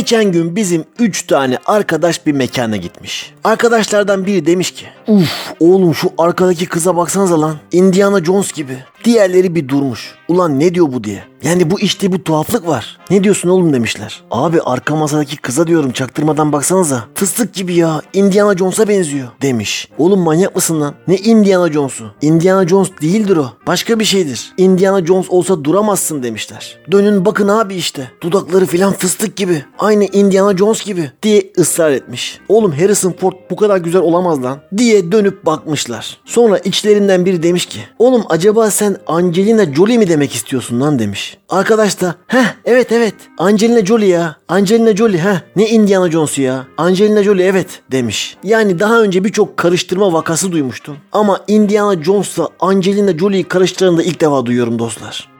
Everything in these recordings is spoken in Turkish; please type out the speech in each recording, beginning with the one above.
Geçen gün bizim üç tane arkadaş bir mekana gitmiş. Arkadaşlardan biri demiş ki Uf oğlum şu arkadaki kıza baksanıza lan. Indiana Jones gibi. Diğerleri bir durmuş. Ulan ne diyor bu diye. Yani bu işte bu tuhaflık var. Ne diyorsun oğlum demişler. Abi arka masadaki kıza diyorum çaktırmadan baksanıza. Fıstık gibi ya. Indiana Jones'a benziyor demiş. Oğlum manyak mısın lan? Ne Indiana Jones'u? Indiana Jones değildir o. Başka bir şeydir. Indiana Jones olsa duramazsın demişler. Dönün bakın abi işte. Dudakları filan fıstık gibi. Aynı Indiana Jones gibi diye ısrar etmiş. Oğlum Harrison Ford bu kadar güzel olamaz lan diye dönüp bakmışlar. Sonra içlerinden biri demiş ki oğlum acaba sen Angelina Jolie mi demek istiyorsun lan demiş. Arkadaş da heh evet evet Angelina Jolie ya. Angelina Jolie heh ne Indiana Jones'u ya. Angelina Jolie evet demiş. Yani daha önce birçok karıştırma vakası duymuştum. Ama Indiana Jones'la Angelina Jolie'yi karıştıranı da ilk defa duyuyorum dostlar.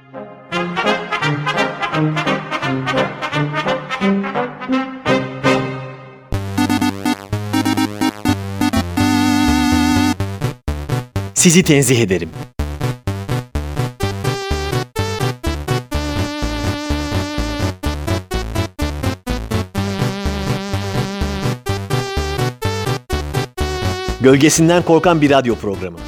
Sizi tenzih ederim. Gölgesinden korkan bir radyo programı.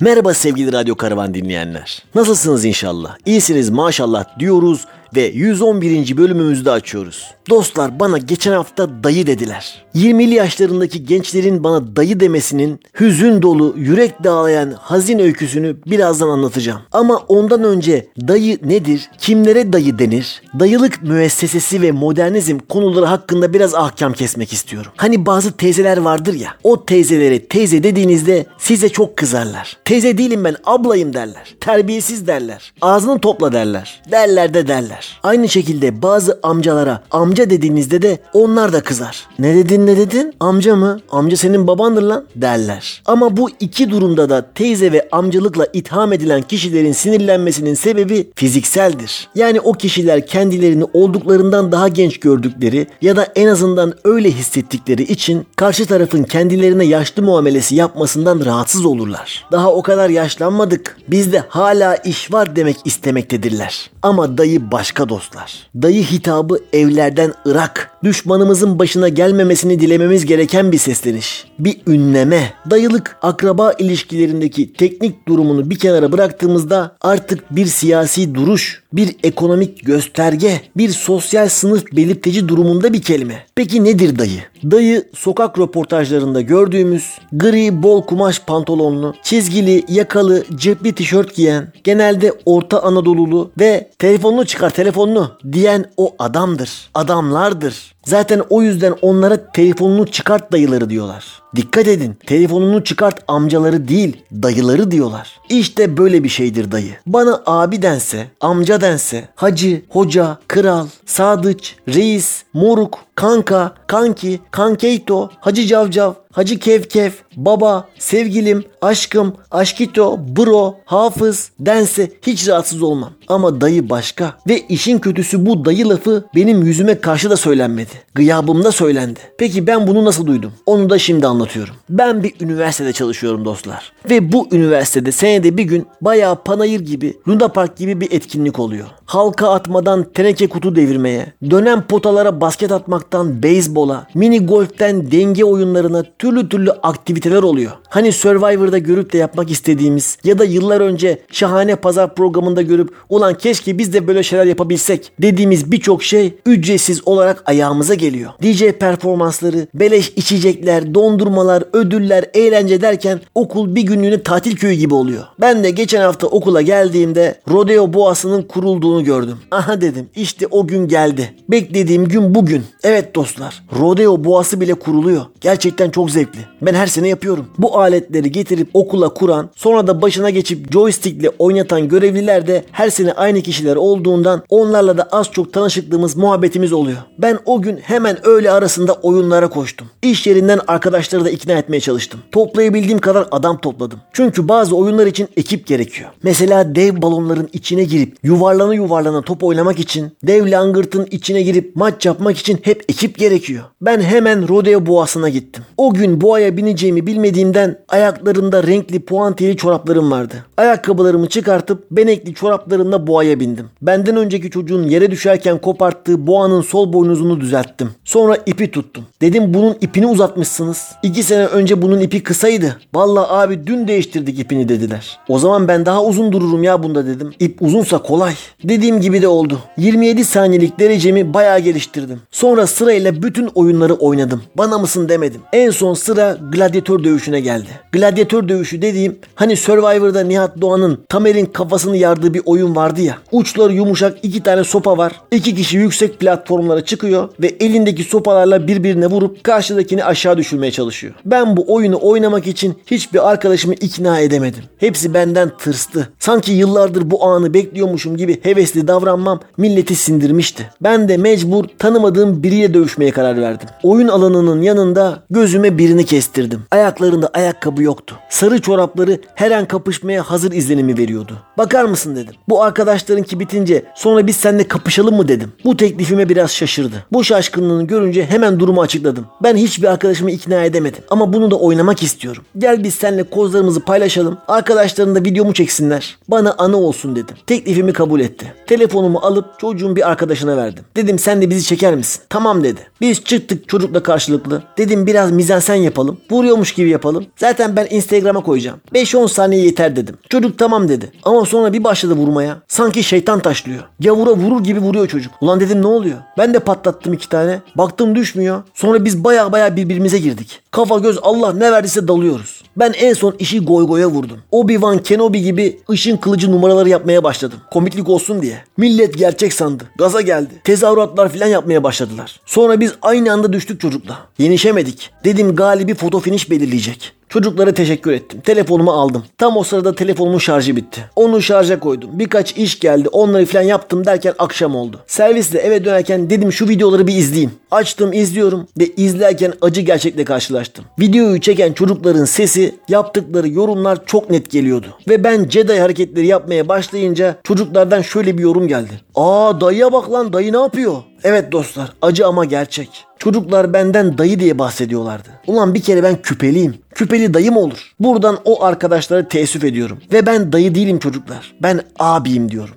Merhaba sevgili Radyo Karavan dinleyenler. Nasılsınız inşallah? İyisiniz maşallah diyoruz ve 111. bölümümüzde açıyoruz. Dostlar bana geçen hafta dayı dediler. 20'li yaşlarındaki gençlerin bana dayı demesinin hüzün dolu, yürek dağlayan hazin öyküsünü birazdan anlatacağım. Ama ondan önce dayı nedir? Kimlere dayı denir? Dayılık müessesesi ve modernizm konuları hakkında biraz ahkam kesmek istiyorum. Hani bazı teyzeler vardır ya. O teyzelere teyze dediğinizde size çok kızarlar. Teyze değilim ben ablayım derler. Terbiyesiz derler. Ağzını topla derler. Derler de derler. Aynı şekilde bazı amcalara amca dediğinizde de onlar da kızar. Ne dedin ne dedin? Amca mı? Amca senin babandır lan derler. Ama bu iki durumda da teyze ve amcalıkla itham edilen kişilerin sinirlenmesinin sebebi fizikseldir. Yani o kişiler kendilerini olduklarından daha genç gördükleri ya da en azından öyle hissettikleri için karşı tarafın kendilerine yaşlı muamelesi yapmasından rahatsız olurlar. Daha o kadar yaşlanmadık. Bizde hala iş var demek istemektedirler. Ama dayı başka dostlar. Dayı hitabı evlerden ırak. Düşmanımızın başına gelmemesini dilememiz gereken bir sesleniş. Bir ünleme. Dayılık akraba ilişkilerindeki teknik durumunu bir kenara bıraktığımızda artık bir siyasi duruş, bir ekonomik gösterge, bir sosyal sınıf belirteci durumunda bir kelime. Peki nedir dayı? Dayı sokak röportajlarında gördüğümüz gri bol kumaş pantolonlu, çizgili, yakalı, cepli tişört giyen, genelde Orta Anadolulu ve telefonunu çıkar telefonunu diyen o adamdır. Adamlardır. Zaten o yüzden onlara telefonunu çıkart dayıları diyorlar. Dikkat edin telefonunu çıkart amcaları değil dayıları diyorlar. İşte böyle bir şeydir dayı. Bana abi dense, amca dense, hacı, hoca, kral, sadıç, reis, moruk, kanka, kanki, kankeyto, hacı cavcav, hacı kevkev, baba, sevgilim, aşkım, aşkito, bro, hafız dense hiç rahatsız olmam. Ama dayı başka. Ve işin kötüsü bu dayı lafı benim yüzüme karşı da söylenmedi. Gıyabımda söylendi. Peki ben bunu nasıl duydum? Onu da şimdi anlatıyorum. Ben bir üniversitede çalışıyorum dostlar. Ve bu üniversitede senede bir gün bayağı panayır gibi, Luna Park gibi bir etkinlik oluyor. Halka atmadan teneke kutu devirmeye, dönen potalara basket atmaktan beyzbola, mini golften denge oyunlarına türlü türlü aktiviteler oluyor. Hani Survivor'da görüp de yapmak istediğimiz ya da yıllar önce şahane pazar programında görüp ulan keşke biz de böyle şeyler yapabilsek dediğimiz birçok şey ücretsiz olarak ayağımıza geliyor. DJ performansları, beleş içecekler, dondurmalar, ödüller, eğlence derken okul bir günlüğüne tatil köyü gibi oluyor. Ben de geçen hafta okula geldiğimde rodeo boğasının kurulduğunu olduğunu gördüm. Aha dedim işte o gün geldi. Beklediğim gün bugün. Evet dostlar rodeo boğası bile kuruluyor. Gerçekten çok zevkli. Ben her sene yapıyorum. Bu aletleri getirip okula kuran sonra da başına geçip joystickle oynatan görevliler de her sene aynı kişiler olduğundan onlarla da az çok tanışıklığımız muhabbetimiz oluyor. Ben o gün hemen öğle arasında oyunlara koştum. İş yerinden arkadaşları da ikna etmeye çalıştım. Toplayabildiğim kadar adam topladım. Çünkü bazı oyunlar için ekip gerekiyor. Mesela dev balonların içine girip yuvarlana yuvarlana top oynamak için, dev langırtın içine girip maç yapmak için hep ekip gerekiyor. Ben hemen rodeo boğasına gittim. O gün boğaya bineceğimi bilmediğimden ayaklarımda renkli puantiyeli çoraplarım vardı. Ayakkabılarımı çıkartıp benekli çoraplarımla boğaya bindim. Benden önceki çocuğun yere düşerken koparttığı boğanın sol boynuzunu düzelttim. Sonra ipi tuttum. Dedim bunun ipini uzatmışsınız. İki sene önce bunun ipi kısaydı. Vallahi abi dün değiştirdik ipini dediler. O zaman ben daha uzun dururum ya bunda dedim. İp uzunsa kolay. Dediğim gibi de oldu. 27 saniyelik derecemi bayağı geliştirdim. Sonra sırayla bütün oyunları oynadım. Bana mısın demedim. En son sıra gladyatör dövüşüne geldi. Gladyatör dövüşü dediğim hani Survivor'da Nihat Doğan'ın Tamer'in kafasını yardığı bir oyun vardı ya. Uçları yumuşak iki tane sopa var. İki kişi yüksek platformlara çıkıyor ve elindeki sopalarla birbirine vurup karşıdakini aşağı düşürmeye çalışıyor. Ben bu oyunu oynamak için hiçbir arkadaşımı ikna edemedim. Hepsi benden tırstı. Sanki yıllardır bu anı bekliyormuşum gibi hevesli davranmam milleti sindirmişti. Ben de mecbur tanımadığım biriyle dövüşmeye karar verdim. Oyun alanının yanında gözüme birini kestirdim. Ayaklarında ayakkabı yoktu. Sarı çorapları her an kapışmaya hazır izlenimi veriyordu. Bakar mısın dedim. Bu arkadaşlarınki bitince sonra biz seninle kapışalım mı dedim. Bu teklifime biraz şaşırdı. Bu şaşkınlığını görünce hemen durumu açıkladım. Ben hiçbir arkadaşımı ikna edemedim. Ama bunu da oynamak istiyorum. Gel biz seninle kozlarımızı paylaşalım. Arkadaşların da videomu çeksinler. Bana anı olsun dedim. Teklifimi kabul etti. Telefonumu alıp çocuğun bir arkadaşına verdim. Dedim sen de bizi çeker misin? Tamam dedi. Biz çıktık çocukla karşılıklı. Dedim biraz mizansen yapalım. Vuruyormuş gibi yapalım. Zaten ben Instagram'a koyacağım. 5-10 saniye yeter dedim. Çocuk tamam dedi. Ama sonra bir başladı vurmaya. Sanki şeytan taşlıyor. Gavura vurur gibi vuruyor çocuk. Ulan dedim ne oluyor? Ben de patlattım iki tane. Baktım düşmüyor. Sonra biz baya baya birbirimize girdik. Kafa göz Allah ne verdiyse dalıyoruz. Ben en son işi goygoya vurdum. Obi-Wan Kenobi gibi ışın kılıcı numaraları yapmaya başladım. Komiklik olsun diye. Millet gerçek sandı. Gaza geldi. Tezahüratlar falan yapmaya başladılar. Sonra biz aynı anda düştük çocukla. Yenişemedik. Dedim galibi foto finish belirleyecek. Çocuklara teşekkür ettim. Telefonumu aldım. Tam o sırada telefonumun şarjı bitti. Onu şarja koydum. Birkaç iş geldi. Onları falan yaptım derken akşam oldu. Servisle eve dönerken dedim şu videoları bir izleyeyim. Açtım izliyorum ve izlerken acı gerçekle karşılaştım. Videoyu çeken çocukların sesi, yaptıkları yorumlar çok net geliyordu. Ve ben Jedi hareketleri yapmaya başlayınca çocuklardan şöyle bir yorum geldi. Aa dayıya bak lan dayı ne yapıyor? Evet dostlar acı ama gerçek. Çocuklar benden dayı diye bahsediyorlardı. Ulan bir kere ben küpeliyim. Küpeli dayı mı olur? Buradan o arkadaşlara teessüf ediyorum. Ve ben dayı değilim çocuklar. Ben abiyim diyorum.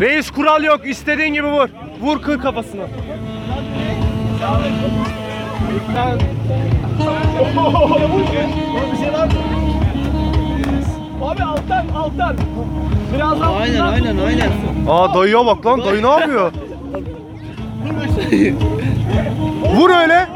Reis kural yok. İstediğin gibi vur. Vur kır kafasına. Abi alttan alttan. Biraz daha Aynen aynen aynen. Aa dayıya bak lan. Dayı ne yapıyor? Vur öyle.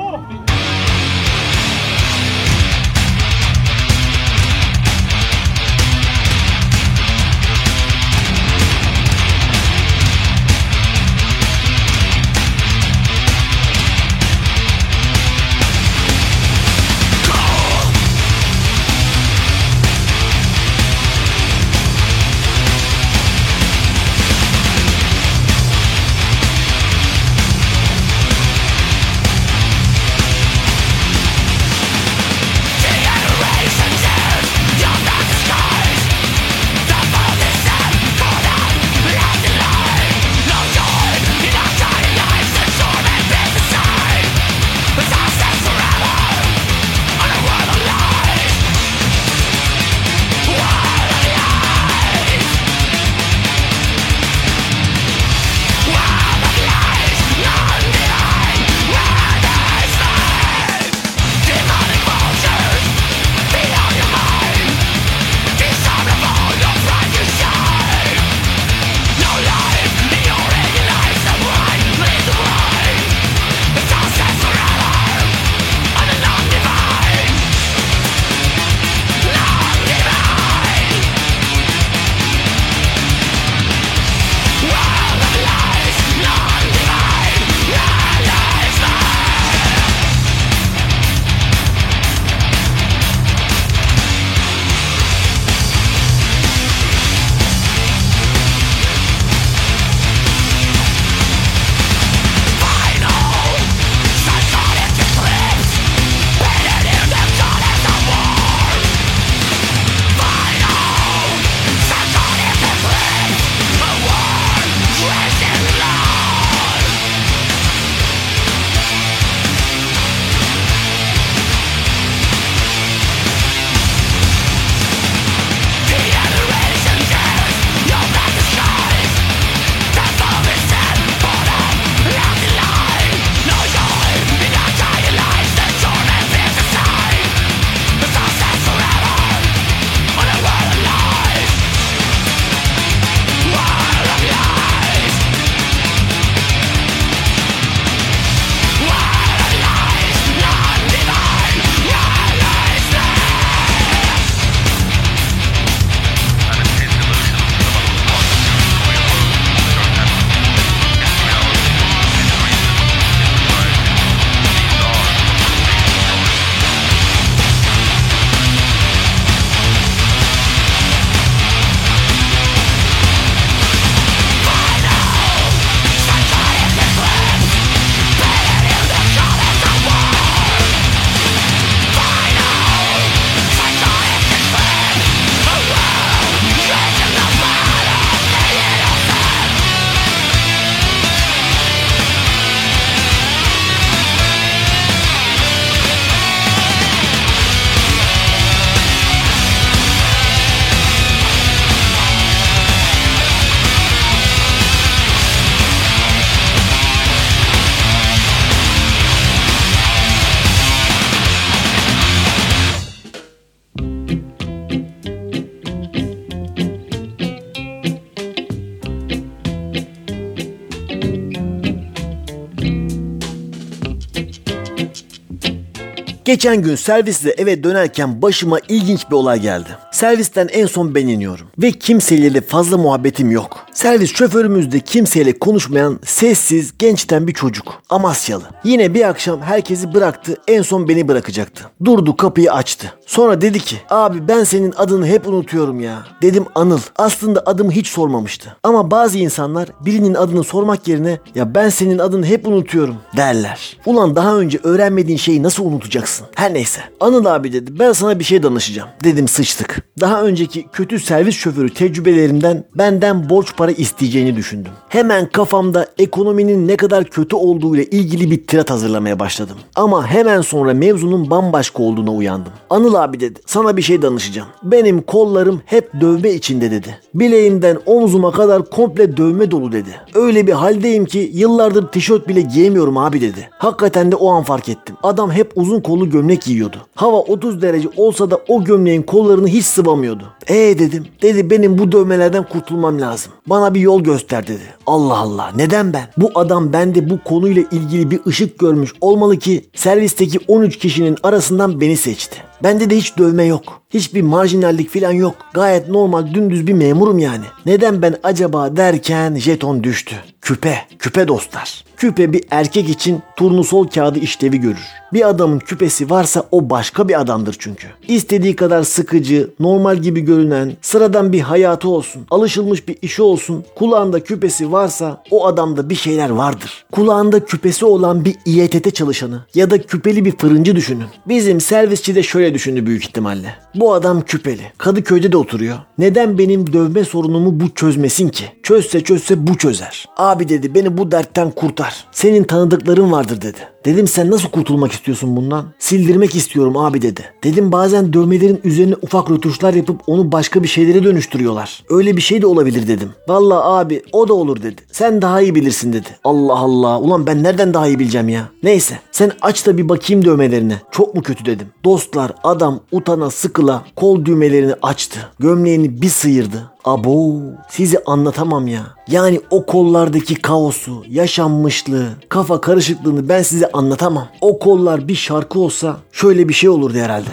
Geçen gün servisle eve dönerken başıma ilginç bir olay geldi. Servisten en son ben iniyorum. Ve kimseyle fazla muhabbetim yok. Servis şoförümüz de kimseyle konuşmayan sessiz gençten bir çocuk. Amasyalı. Yine bir akşam herkesi bıraktı en son beni bırakacaktı. Durdu kapıyı açtı. Sonra dedi ki abi ben senin adını hep unutuyorum ya. Dedim Anıl. Aslında adımı hiç sormamıştı. Ama bazı insanlar birinin adını sormak yerine ya ben senin adını hep unutuyorum derler. Ulan daha önce öğrenmediğin şeyi nasıl unutacaksın? Her neyse. Anıl abi dedi ben sana bir şey danışacağım. Dedim sıçtık. Daha önceki kötü servis şoförü tecrübelerimden benden borç para isteyeceğini düşündüm. Hemen kafamda ekonominin ne kadar kötü olduğu ile ilgili bir tirat hazırlamaya başladım. Ama hemen sonra mevzunun bambaşka olduğuna uyandım. Anıl abi dedi sana bir şey danışacağım. Benim kollarım hep dövme içinde dedi. Bileğimden omzuma kadar komple dövme dolu dedi. Öyle bir haldeyim ki yıllardır tişört bile giyemiyorum abi dedi. Hakikaten de o an fark ettim. Adam hep uzun kollu gömlek giyiyordu. Hava 30 derece olsa da o gömleğin kollarını hiç sıvamıyordu. Ee dedim. Dedi benim bu dövmelerden kurtulmam lazım. Bana bir yol göster dedi. Allah Allah neden ben? Bu adam bende bu konuyla ilgili bir ışık görmüş olmalı ki servisteki 13 kişinin arasından beni seçti. Bende de hiç dövme yok. Hiçbir marjinallik falan yok. Gayet normal dümdüz bir memurum yani. Neden ben acaba derken jeton düştü. Küpe, küpe dostlar. Küpe bir erkek için turnusol kağıdı işlevi görür. Bir adamın küpesi varsa o başka bir adamdır çünkü. İstediği kadar sıkıcı, normal gibi görünen, sıradan bir hayatı olsun, alışılmış bir işi olsun, kulağında küpesi varsa o adamda bir şeyler vardır. Kulağında küpesi olan bir İETT çalışanı ya da küpeli bir fırıncı düşünün. Bizim servisçi de şöyle düşündü büyük ihtimalle. Bu adam küpeli. Kadıköy'de de oturuyor. Neden benim dövme sorunumu bu çözmesin ki? Çözse çözse bu çözer. Abi dedi beni bu dertten kurtar. Senin tanıdıkların vardır dedi. Dedim sen nasıl kurtulmak istiyorsun bundan? Sildirmek istiyorum abi dedi. Dedim bazen dövmelerin üzerine ufak rötuşlar yapıp onu başka bir şeylere dönüştürüyorlar. Öyle bir şey de olabilir dedim. Vallahi abi o da olur dedi. Sen daha iyi bilirsin dedi. Allah Allah ulan ben nereden daha iyi bileceğim ya? Neyse sen aç da bir bakayım dövmelerine. Çok mu kötü dedim. Dostlar adam utana sıkıla kol düğmelerini açtı. Gömleğini bir sıyırdı. Abo sizi anlatamam ya. Yani o kollardaki kaosu, yaşanmışlığı, kafa karışıklığını ben size anlatamam. O kollar bir şarkı olsa şöyle bir şey olurdu herhalde.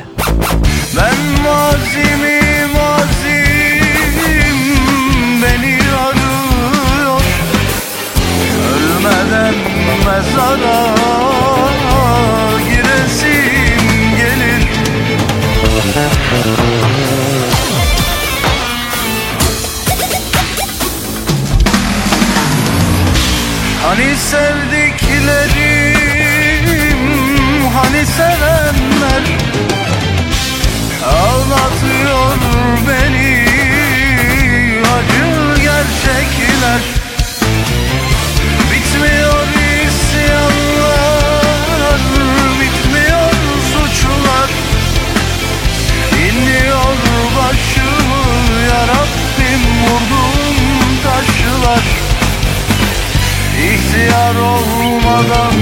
Ben mazimi mazim beni arıyor Ölmeden mezara giresim gelir Hani sevdiklerim, hani sevenler Ağlatıyor beni. Acı gerçekler. Bitmiyor isyanlar, bitmiyor suçlar. İnmiyor başımı yarabbim vurdum taşlar. İhtiyar olmadan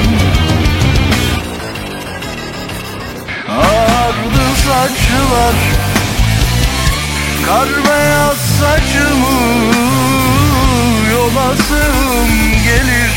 Saçlar Kar beyaz saçımı Yolasım gelir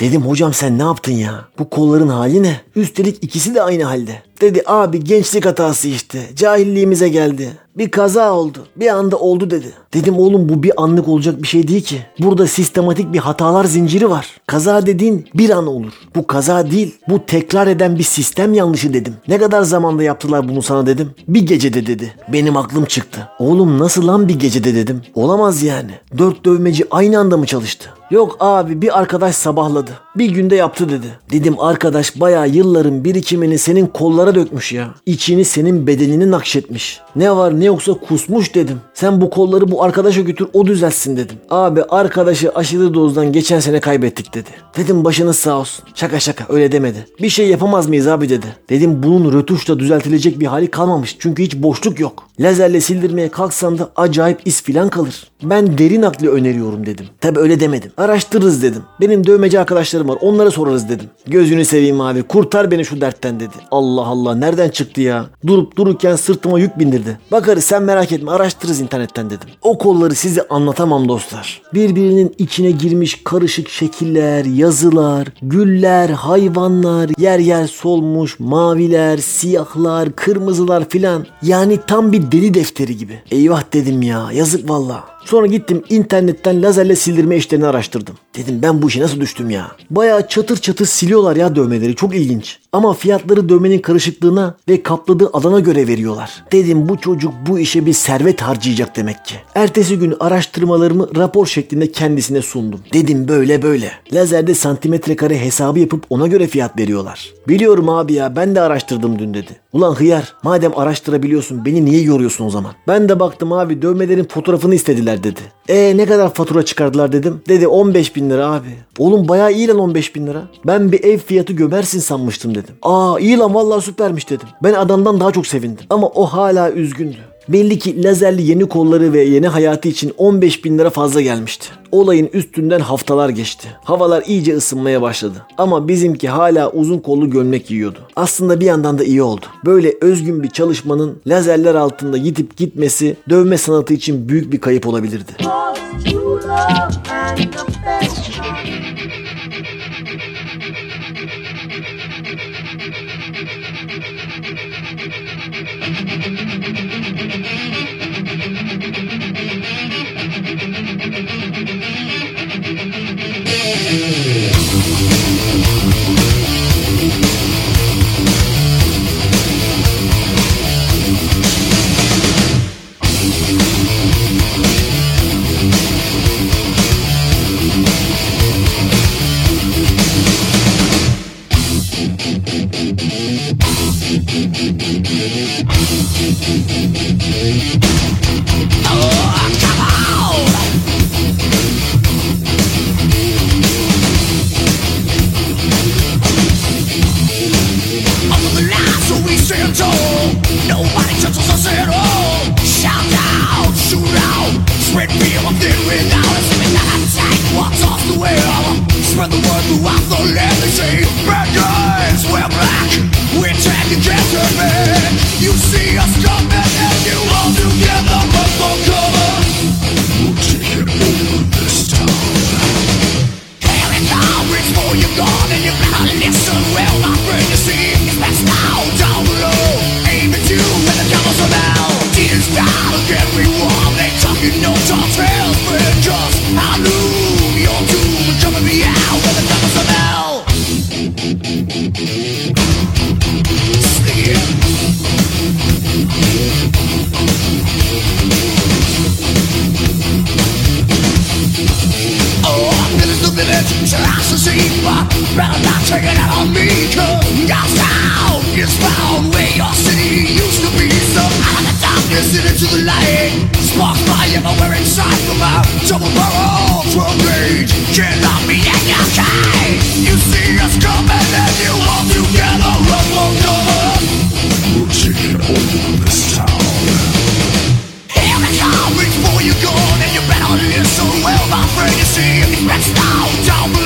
Dedim hocam sen ne yaptın ya? Bu kolların hali ne? Üstelik ikisi de aynı halde. Dedi abi gençlik hatası işte. Cahilliğimize geldi. Bir kaza oldu. Bir anda oldu dedi. Dedim oğlum bu bir anlık olacak bir şey değil ki. Burada sistematik bir hatalar zinciri var. Kaza dediğin bir an olur. Bu kaza değil. Bu tekrar eden bir sistem yanlışı dedim. Ne kadar zamanda yaptılar bunu sana dedim. Bir gecede dedi. Benim aklım çıktı. Oğlum nasıl lan bir gecede dedim. Olamaz yani. Dört dövmeci aynı anda mı çalıştı? Yok abi bir arkadaş sabahladı. Bir günde yaptı dedi. Dedim arkadaş bayağı yılların birikimini senin kollara dökmüş ya. İçini senin bedenini nakşetmiş. Ne var ne yoksa kusmuş dedim. Sen bu kolları bu arkadaşa götür o düzeltsin dedim. Abi arkadaşı aşırı dozdan geçen sene kaybettik dedi. Dedim başınız sağ olsun. Şaka şaka öyle demedi. Bir şey yapamaz mıyız abi dedi. Dedim bunun rötuşla düzeltilecek bir hali kalmamış. Çünkü hiç boşluk yok. Lazerle sildirmeye kalksan da acayip iz filan kalır. Ben derin aklı öneriyorum dedim. Tabi öyle demedim. Araştırırız dedim. Benim dövmeci arkadaşlarım var onlara sorarız dedim. Gözünü seveyim abi kurtar beni şu dertten dedi. Allah Allah nereden çıktı ya? Durup dururken sırtıma yük bindirdi. Bakarız sen merak etme araştırırız internetten dedim. O kolları size anlatamam dostlar. Birbirinin içine girmiş karışık şekiller, yazılar, güller, hayvanlar, yer yer solmuş, maviler, siyahlar, kırmızılar filan. Yani tam bir deli defteri gibi. Eyvah dedim ya yazık valla. Sonra gittim internetten lazerle sildirme işlerini araştırdım. Dedim ben bu işe nasıl düştüm ya? Bayağı çatır çatır siliyorlar ya dövmeleri çok ilginç. Ama fiyatları dövmenin karışıklığına ve kapladığı alana göre veriyorlar. Dedim bu çocuk bu işe bir servet harcayacak demek ki. Ertesi gün araştırmalarımı rapor şeklinde kendisine sundum. Dedim böyle böyle. Lazerde santimetre kare hesabı yapıp ona göre fiyat veriyorlar. Biliyorum abi ya ben de araştırdım dün dedi. Ulan hıyar madem araştırabiliyorsun beni niye yoruyorsun o zaman? Ben de baktım abi dövmelerin fotoğrafını istediler dedi. E ne kadar fatura çıkardılar dedim. Dedi 15 bin lira abi. Oğlum bayağı iyi lan 15 bin lira. Ben bir ev fiyatı gömersin sanmıştım dedim. Aa iyi lan vallahi süpermiş dedim. Ben adamdan daha çok sevindim. Ama o hala üzgündü. Belli ki lazerli yeni kolları ve yeni hayatı için 15 bin lira fazla gelmişti. Olayın üstünden haftalar geçti. Havalar iyice ısınmaya başladı. Ama bizimki hala uzun kollu gömlek giyiyordu. Aslında bir yandan da iyi oldu. Böyle özgün bir çalışmanın lazerler altında gidip gitmesi dövme sanatı için büyük bir kayıp olabilirdi. Thank you. Turn the let's now down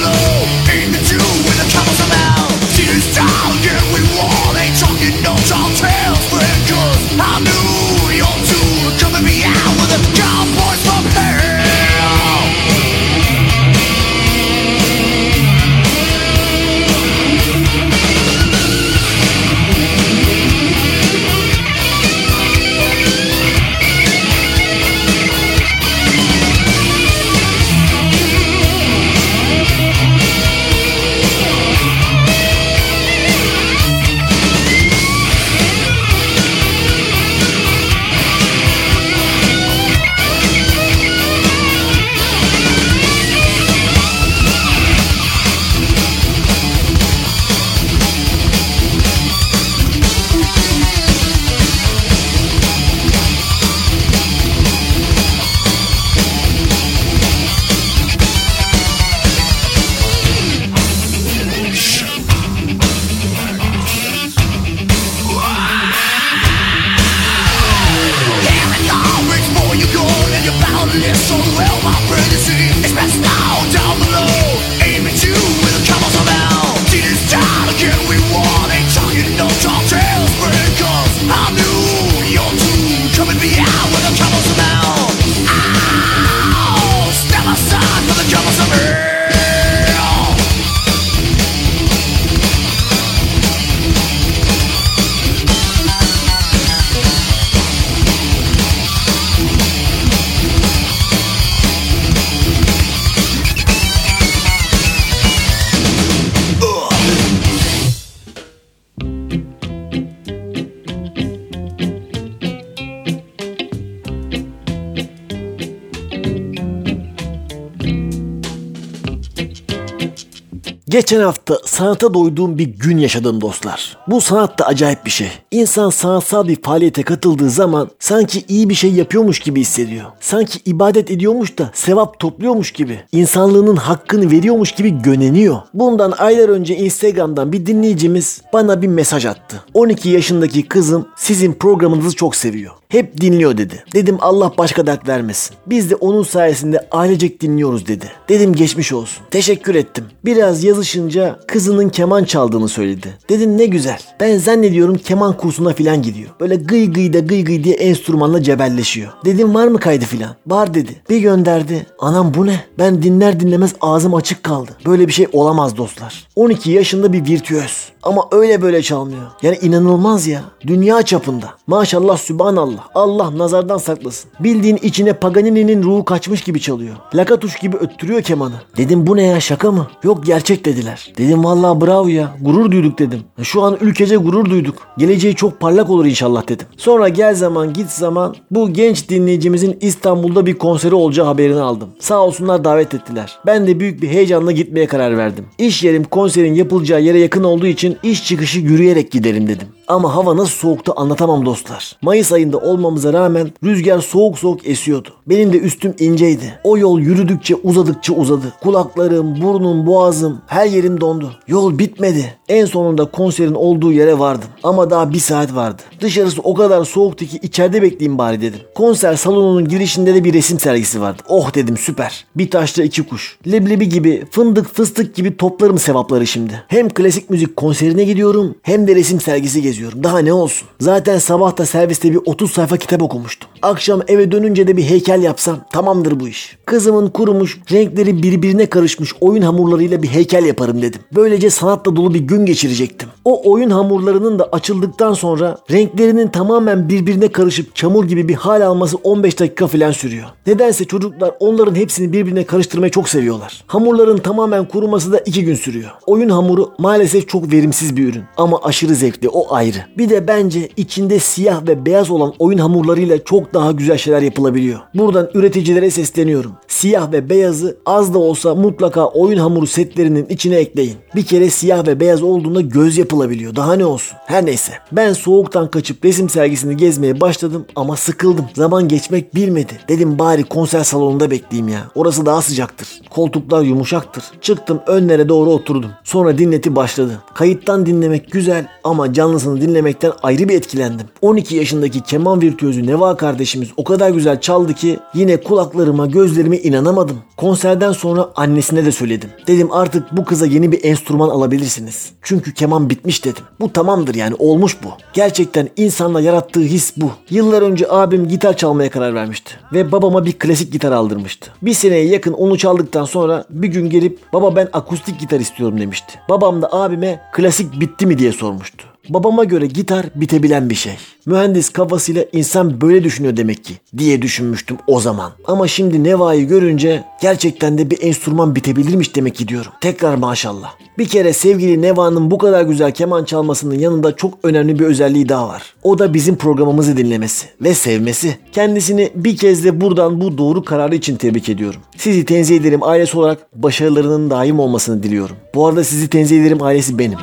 Geçen hafta sanata doyduğum bir gün yaşadım dostlar. Bu sanat da acayip bir şey. İnsan sanatsal bir faaliyete katıldığı zaman sanki iyi bir şey yapıyormuş gibi hissediyor. Sanki ibadet ediyormuş da sevap topluyormuş gibi. İnsanlığının hakkını veriyormuş gibi göneniyor. Bundan aylar önce Instagram'dan bir dinleyicimiz bana bir mesaj attı. 12 yaşındaki kızım sizin programınızı çok seviyor. Hep dinliyor dedi. Dedim Allah başka dert vermesin. Biz de onun sayesinde ailecek dinliyoruz dedi. Dedim geçmiş olsun. Teşekkür ettim. Biraz yazışınca kızının keman çaldığını söyledi. Dedim ne güzel. Ben zannediyorum keman kursuna filan gidiyor. Böyle gıy gıy da gıy gıy diye enstrümanla cebelleşiyor. Dedim var mı kaydı filan? Var dedi. Bir gönderdi. Anam bu ne? Ben dinler dinlemez ağzım açık kaldı. Böyle bir şey olamaz dostlar. 12 yaşında bir virtüöz. Ama öyle böyle çalmıyor. Yani inanılmaz ya. Dünya çapında. Maşallah sübhanallah. Allah nazardan saklasın. Bildiğin içine Paganini'nin ruhu kaçmış gibi çalıyor. Lakatuş gibi öttürüyor kemanı. Dedim bu ne ya şaka mı? Yok gerçek dediler. Dedim vallahi bravo ya. Gurur duyduk dedim. Şu an ülkece gurur duyduk. Geleceği çok parlak olur inşallah dedim. Sonra gel zaman git zaman bu genç dinleyicimizin İstanbul'da bir konseri olacağı haberini aldım. Sağ olsunlar davet ettiler. Ben de büyük bir heyecanla gitmeye karar verdim. İş yerim konserin yapılacağı yere yakın olduğu için iş çıkışı yürüyerek giderim dedim. Ama hava nasıl soğuktu anlatamam dostlar. Mayıs ayında olmamıza rağmen rüzgar soğuk soğuk esiyordu. Benim de üstüm inceydi. O yol yürüdükçe uzadıkça uzadı. Kulaklarım, burnum, boğazım her yerim dondu. Yol bitmedi. En sonunda konserin olduğu yere vardım. Ama daha bir saat vardı. Dışarısı o kadar soğuktu ki içeride bekleyeyim bari dedim. Konser salonunun girişinde de bir resim sergisi vardı. Oh dedim süper. Bir taşla iki kuş. Leblebi gibi, fındık fıstık gibi toplarım sevapları şimdi. Hem klasik müzik konserine gidiyorum hem de resim sergisi geziyorum. Daha ne olsun. Zaten sabah da serviste bir 30 sayfa kitap okumuştum. Akşam eve dönünce de bir heykel yapsam tamamdır bu iş. Kızımın kurumuş, renkleri birbirine karışmış oyun hamurlarıyla bir heykel yaparım dedim. Böylece sanatla dolu bir gün geçirecektim. O oyun hamurlarının da açıldıktan sonra renklerinin tamamen birbirine karışıp çamur gibi bir hal alması 15 dakika falan sürüyor. Nedense çocuklar onların hepsini birbirine karıştırmayı çok seviyorlar. Hamurların tamamen kuruması da 2 gün sürüyor. Oyun hamuru maalesef çok verimsiz bir ürün ama aşırı zevkli o ayrı. Bir de bence içinde siyah ve beyaz olan oyun hamurlarıyla çok daha güzel şeyler yapılabiliyor. Buradan üreticilere sesleniyorum. Siyah ve beyazı az da olsa mutlaka oyun hamuru setlerinin içine ekleyin. Bir kere siyah ve beyaz olduğunda göz yapılabiliyor. Daha ne olsun. Her neyse. Ben soğuktan kaçıp resim sergisini gezmeye başladım ama sıkıldım. Zaman geçmek bilmedi. Dedim bari konser salonunda bekleyeyim ya. Orası daha sıcaktır. Koltuklar yumuşaktır. Çıktım önlere doğru oturdum. Sonra dinleti başladı. Kayıttan dinlemek güzel ama canlısını dinlemekten ayrı bir etkilendim. 12 yaşındaki keman virtüözü Neva kardeşimiz o kadar güzel çaldı ki yine kulaklarıma gözlerime inanamadım. Konserden sonra annesine de söyledim. Dedim artık bu kıza yeni bir enstrüman alabilirsiniz. Çünkü keman bitmiş dedim. Bu tamamdır yani olmuş bu. Gerçekten insanla yarattığı his bu. Yıllar önce abim gitar çalmaya karar vermişti. Ve babama bir klasik gitar aldırmıştı. Bir seneye yakın onu çaldıktan sonra bir gün gelip baba ben akustik gitar istiyorum demişti. Babam da abime klasik bitti mi diye sormuştu. Babama göre gitar bitebilen bir şey. Mühendis kafasıyla insan böyle düşünüyor demek ki diye düşünmüştüm o zaman. Ama şimdi Neva'yı görünce gerçekten de bir enstrüman bitebilirmiş demek ki diyorum. Tekrar maşallah. Bir kere sevgili Neva'nın bu kadar güzel keman çalmasının yanında çok önemli bir özelliği daha var. O da bizim programımızı dinlemesi ve sevmesi. Kendisini bir kez de buradan bu doğru kararı için tebrik ediyorum. Sizi tenzih ederim ailesi olarak başarılarının daim olmasını diliyorum. Bu arada sizi tenzih ederim ailesi benim.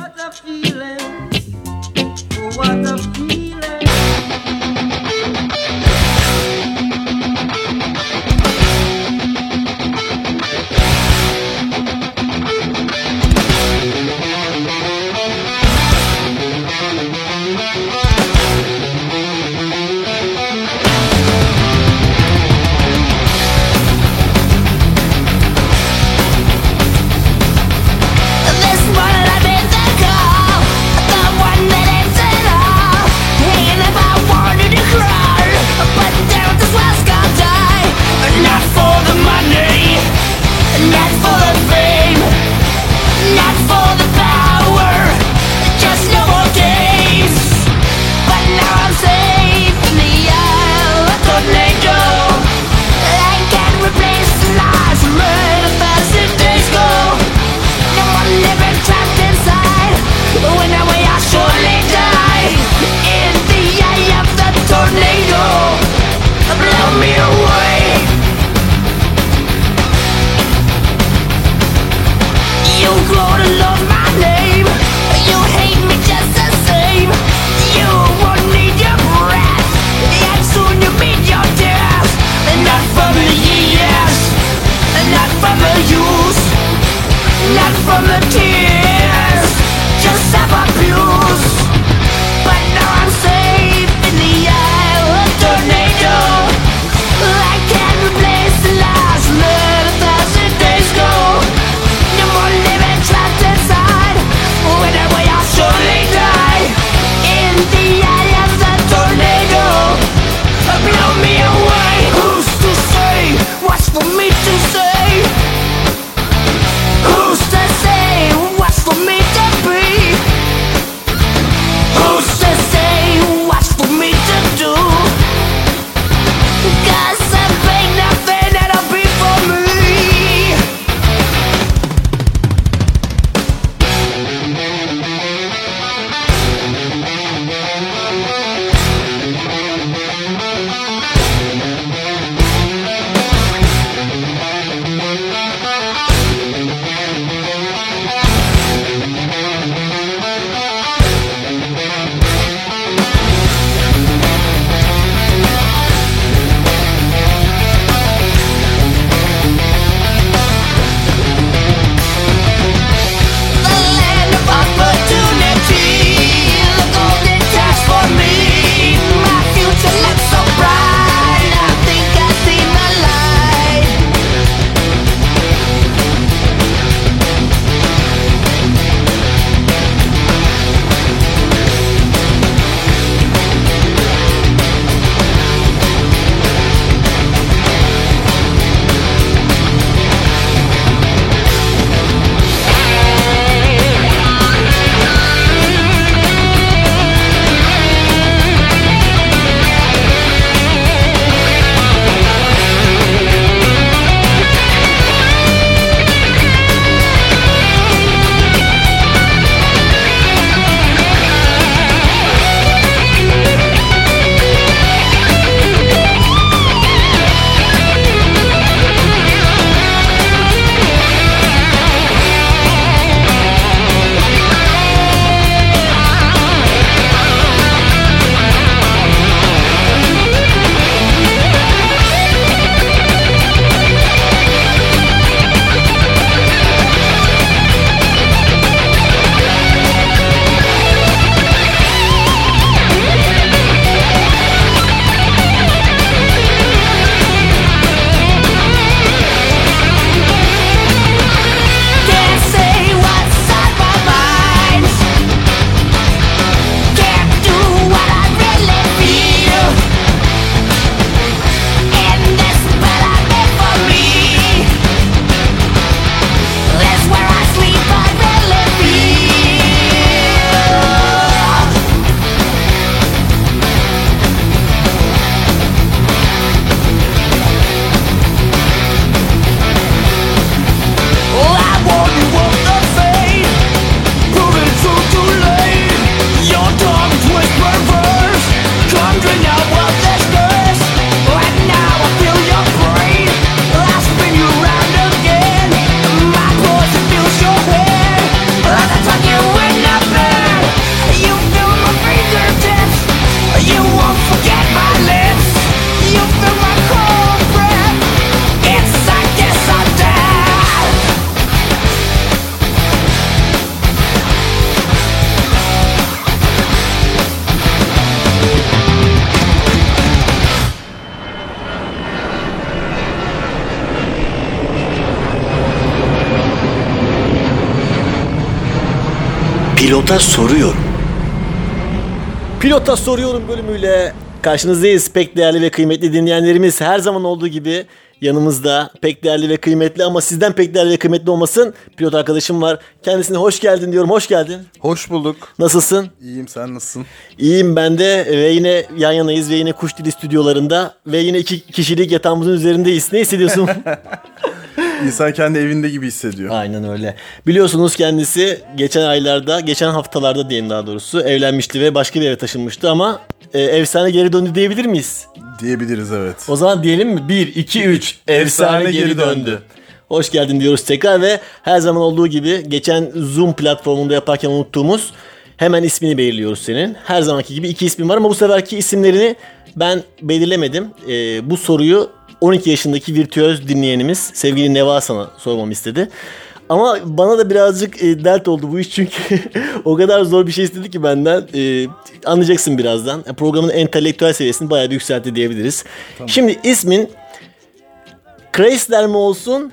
on the TV. Pilota soruyorum. Pilota soruyorum bölümüyle karşınızdayız. Pek değerli ve kıymetli dinleyenlerimiz her zaman olduğu gibi yanımızda pek değerli ve kıymetli ama sizden pek değerli ve kıymetli olmasın pilot arkadaşım var. Kendisine hoş geldin diyorum. Hoş geldin. Hoş bulduk. Nasılsın? İyiyim sen nasılsın? İyiyim ben de ve yine yan yanayız ve yine Kuş Dili stüdyolarında ve yine iki kişilik yatağımızın üzerindeyiz. Ne hissediyorsun? İnsan kendi evinde gibi hissediyor. Aynen öyle. Biliyorsunuz kendisi geçen aylarda, geçen haftalarda diyelim daha doğrusu evlenmişti ve başka bir eve taşınmıştı ama e, efsane geri döndü diyebilir miyiz? Diyebiliriz evet. O zaman diyelim mi? 1, 2, 3. Efsane, Efsane geri, geri döndü. döndü. Hoş geldin diyoruz tekrar ve her zaman olduğu gibi geçen Zoom platformunda yaparken unuttuğumuz hemen ismini belirliyoruz senin. Her zamanki gibi iki ismin var ama bu seferki isimlerini ben belirlemedim. Ee, bu soruyu 12 yaşındaki virtüöz dinleyenimiz sevgili Neva sana sormamı istedi. Ama bana da birazcık e, dert oldu bu iş çünkü o kadar zor bir şey istedi ki benden. E, anlayacaksın birazdan. E, Programın entelektüel seviyesini bayağı bir yükseltti diyebiliriz. Şimdi ismin Chrysler mi olsun,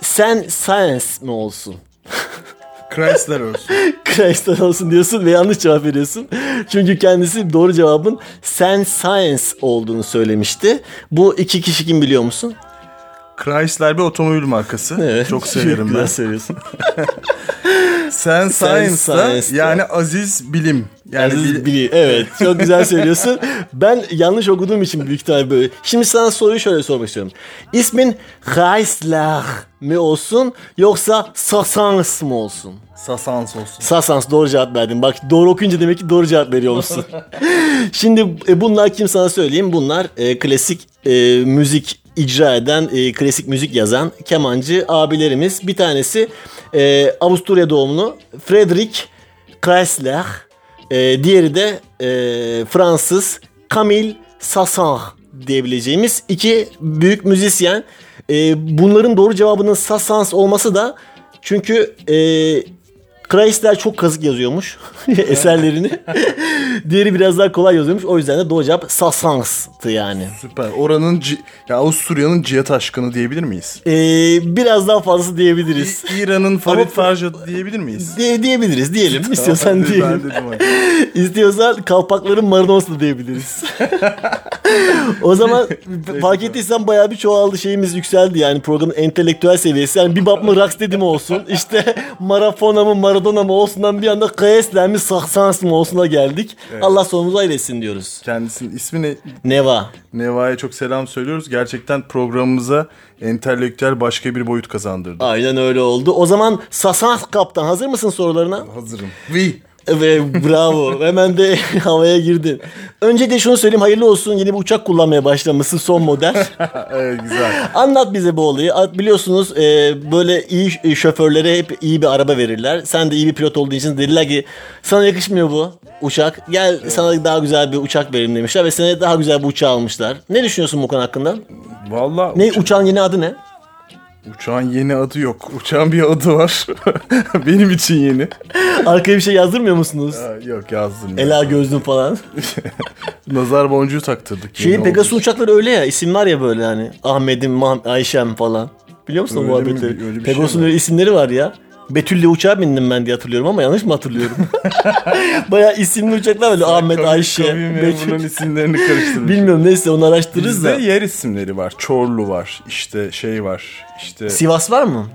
Sen Science mi olsun? Chrysler olsun. Chrysler olsun diyorsun ve yanlış cevap veriyorsun. Çünkü kendisi doğru cevabın Sen Science olduğunu söylemişti. Bu iki kişi kim biliyor musun? Chrysler bir otomobil markası. Çok severim Güzel ben. söylüyorsun. Sen Science'da yani aziz bilim. Yani Aziz bil- Bili. Evet çok güzel söylüyorsun. Ben yanlış okuduğum için büyük ihtimalle böyle. Şimdi sana soruyu şöyle sormak istiyorum. İsmin Chrysler mi olsun yoksa Sassans mı olsun? Sasans olsun. Sasans doğru cevap verdin. Bak doğru okuyunca demek ki doğru cevap veriyor musun? Şimdi e, bunlar kim sana söyleyeyim? Bunlar e, klasik e, müzik icra eden, e, klasik müzik yazan kemancı abilerimiz. Bir tanesi e, Avusturya doğumlu Frederick Chrysler. E, diğeri de e, Fransız Camille Sassans diyebileceğimiz iki büyük müzisyen. E, bunların doğru cevabının Sassans olması da çünkü e, Chrysler çok kazık yazıyormuş eserlerini. Diğeri biraz daha kolay yazıyormuş. O yüzden de doğru cevap Sassans'tı yani. Süper. Oranın ya Avusturya'nın cihat aşkını diyebilir miyiz? Ee, biraz daha fazlası diyebiliriz. İ- İran'ın Farid Farjad diyebilir miyiz? De- diyebiliriz diyelim. İstiyorsan Ben diyelim. dedim hadi. İstiyorsan kalpakların Maradona'sı da diyebiliriz. o zaman fark ettiysen bayağı bir çoğaldı şeyimiz yükseldi yani programın entelektüel seviyesi. Yani bir mı Rocksteady mi olsun işte Marafona mı Maradona mı olsundan bir anda Kayesler mi Saksans olsuna geldik. Allah sonumuzu hayretsin diyoruz. Kendisinin ismi ne? Neva. Neva'ya çok selam söylüyoruz. Gerçekten programımıza entelektüel başka bir boyut kazandırdı. Aynen öyle oldu. O zaman Sasans kaptan hazır mısın sorularına? Hazırım. Vi. Ve bravo. Hemen de havaya girdin. Önce de şunu söyleyeyim hayırlı olsun. Yeni bir uçak kullanmaya başlamışsın son model. Evet güzel. Anlat bize bu olayı. Biliyorsunuz e, böyle iyi şoförlere hep iyi bir araba verirler. Sen de iyi bir pilot olduğun için dediler ki sana yakışmıyor bu uçak. Gel sana daha güzel bir uçak verelim demişler ve sana daha güzel bir uçağı almışlar. Ne düşünüyorsun bu konu hakkında? Valla Ne uçağın yeni adı ne? Uçağın yeni adı yok. Uçağın bir adı var. Benim için yeni. Arkaya bir şey yazdırmıyor musunuz? Ha, yok yazdım. ya. Ela gözlüm falan. Nazar boncuğu taktırdık. Şeyin Pegasus oldu. uçakları öyle ya isim var ya böyle hani Ahmet'im, Ayşem falan. Biliyor musun o Öyle mi? muhabbetleri? Şey Pegasus'un mi? öyle isimleri var ya. Betül'le uçağa bindim ben diye hatırlıyorum ama yanlış mı hatırlıyorum? Baya isimli uçaklar böyle Ahmet, Kavim- Ayşe, kavim Betül. memurunun isimlerini karıştırmış. Bilmiyorum neyse onu araştırırız Bizde da. yer isimleri var. Çorlu var. İşte şey var. İşte Sivas var mı?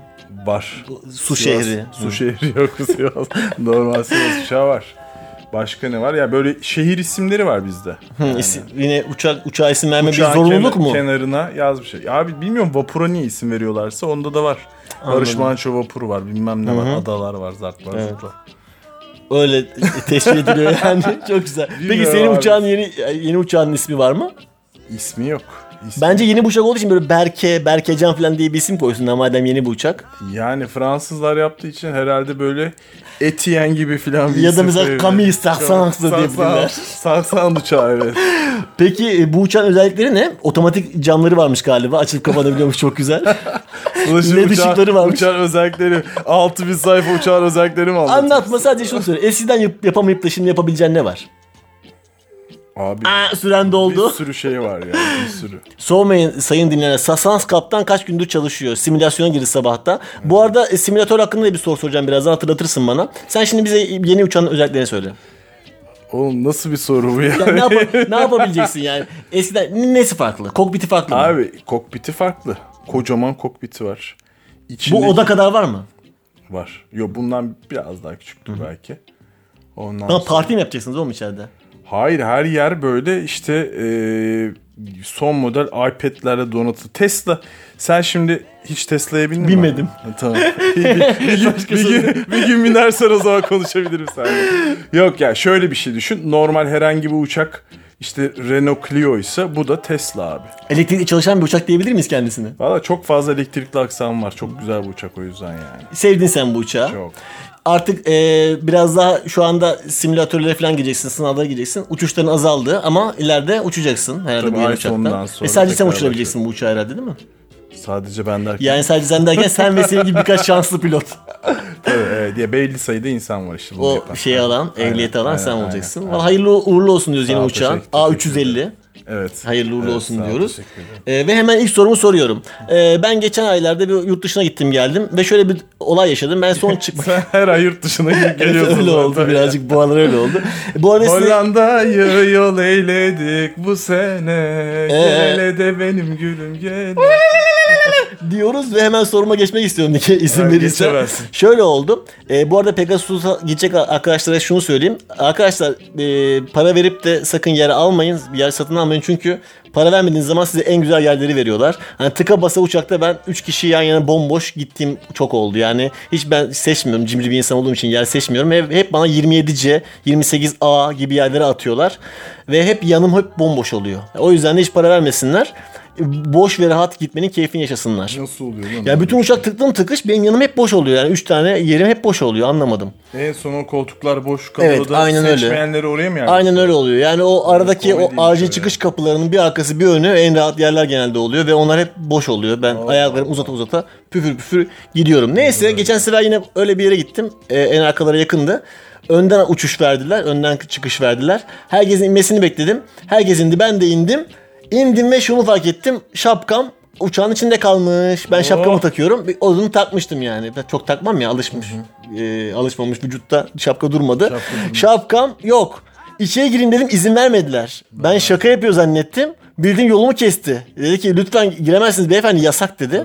var. Su Sivas- şehri. Su şehri yok Sivas. Normal Sivas uçağı var. Başka ne var? Ya böyle şehir isimleri var bizde. Hı, isim- yine uçak uçağa isim verme bir zorunluluk kenar- mu? Kenarına yazmış. Ya Abi bilmiyorum vapura niye isim veriyorlarsa onda da var. Barış Manço vapuru var. Bilmem ne var. Adalar var. Zart var. zurt var. Öyle teşvik ediliyor yani. Çok güzel. Peki Bilmiyorum senin abi. uçağın yeni yeni uçağın ismi var mı? İsmi yok. Bence yeni bir uçak olduğu için böyle Berke, Berkecan falan diye bir isim koysunlar madem yeni bir uçak. Yani Fransızlar yaptığı için herhalde böyle Etienne gibi falan bir Ya da mesela. Camille Saint- diyebilirler. Saint-Saëns uçağı evet. Peki e, bu uçağın özellikleri ne? Otomatik camları varmış galiba. Açılıp kapanabiliyormuş çok güzel. Ulaşım LED uçağı- ışıkları varmış. Uçağın özellikleri 6000 sayfa uçağın özellikleri mi anlatıyorsun? Anlatma sadece şunu söyle. Eskiden yap- yapamayıp da şimdi yapabileceğin ne var? Abi Aa, süren doldu. bir sürü şey var ya bir sürü. Soğumayın sayın dinleyenler. Sasans Kaptan kaç gündür çalışıyor. Simülasyona girdi sabahta. Bu arada e, simülatör hakkında da bir soru soracağım birazdan hatırlatırsın bana. Sen şimdi bize yeni uçağın özelliklerini söyle. Oğlum nasıl bir soru bu ya? Ya ne, yapa- ne yapabileceksin yani? Eskiden nesi farklı? Kokpiti farklı mı? Abi kokpiti farklı. Kocaman kokpiti var. Bu İçindeki- oda kadar var mı? var. Yo bundan biraz daha küçüktür belki. Ondan Ama sonra- parti mi yapacaksınız oğlum içeride? Hayır her yer böyle işte e, son model iPad'lerle donatı. Tesla sen şimdi hiç Tesla'ya bindin mi? Binmedim. Ha, Tamam. bir, bir, bir, bir, gün, bir gün binersen o zaman konuşabilirim seninle. Yok ya şöyle bir şey düşün. Normal herhangi bir uçak işte Renault Clio ise bu da Tesla abi. Elektrikli çalışan bir uçak diyebilir miyiz kendisine? Valla çok fazla elektrikli aksam var. Çok güzel bir uçak o yüzden yani. Sevdin sen bu uçağı. Çok. Artık e, biraz daha şu anda simülatörlere falan gireceksin, sınavlara gireceksin. Uçuşların azaldı ama ileride uçacaksın herhalde Tabii bu yeni uçaktan. Ve sadece sen uçurabileceksin bu uçağı herhalde değil mi? Sadece ben derken. Yani sadece sen derken sen ve senin gibi birkaç şanslı pilot. Tabii, evet, diye belli sayıda insan var işte O yapan. şeyi alan, ehliyeti alan aynen, sen aynen, olacaksın. aynen. Hayırlı uğurlu olsun diyoruz yeni uçağın. teşekkür- teşekkür A350. Evet. Hayırlı uğurlu Evet, olsun sağ ol, diyoruz. Ee, ve hemen ilk sorumu soruyorum. Ee, ben geçen aylarda bir yurt dışına gittim geldim ve şöyle bir olay yaşadım. Ben son çıkmak Sen her ay yurt dışına geliyorsun. öyle oldu birazcık bu aralar öyle oldu. Bu arada size- Hollanda'yı yol eyledik bu sene. Ee? Gele de benim gülüm gel. Diyoruz ve hemen soruma geçmek istiyorum Nike izin Ha, verirse. geçemezsin. Şöyle oldu. Ee, bu arada Pegasus'a gidecek arkadaşlara şunu söyleyeyim. Arkadaşlar e, para verip de sakın yer almayın. Yer satın almayın çünkü para vermediğiniz zaman size en güzel yerleri veriyorlar. Hani tıka basa uçakta ben 3 kişi yan yana bomboş gittiğim çok oldu. Yani hiç ben seçmiyorum. Cimri bir insan olduğum için yer seçmiyorum. Hep, hep bana 27C, 28A gibi yerlere atıyorlar. Ve hep yanım hep bomboş oluyor. O yüzden de hiç para vermesinler. Boş ve rahat gitmenin keyfini yaşasınlar. Nasıl oluyor lan? Ya bütün uçak tıklım tıkış benim yanım hep boş oluyor. Yani 3 tane yerim hep boş oluyor anlamadım. En son o koltuklar boş kalıyor Evet, da aynen öyle. seçmeyenleri oraya mı yerleştiriyor? Aynen öyle oluyor. Yani o aradaki o acil çıkış kapılarının bir arkası bir önü en rahat yerler genelde oluyor ve onlar hep boş oluyor. Ben ayaklarımı uzata uzata püfür püfür gidiyorum. Neyse geçen sefer yine öyle bir yere gittim. Ee, en arkalara yakındı. Önden uçuş verdiler. Önden çıkış verdiler. Herkesin inmesini bekledim. Herkes indi. Ben de indim. İndim ve şunu fark ettim. Şapkam uçağın içinde kalmış. Ben şapkamı takıyorum. Bir Onu takmıştım yani. Ben çok takmam ya alışmış. Ee, alışmamış vücutta şapka durmadı. Şapkam yok. İçeri gireyim dedim izin vermediler. Ben şaka yapıyor zannettim. Bildiğin yolumu kesti. Dedi ki lütfen giremezsiniz beyefendi yasak dedi.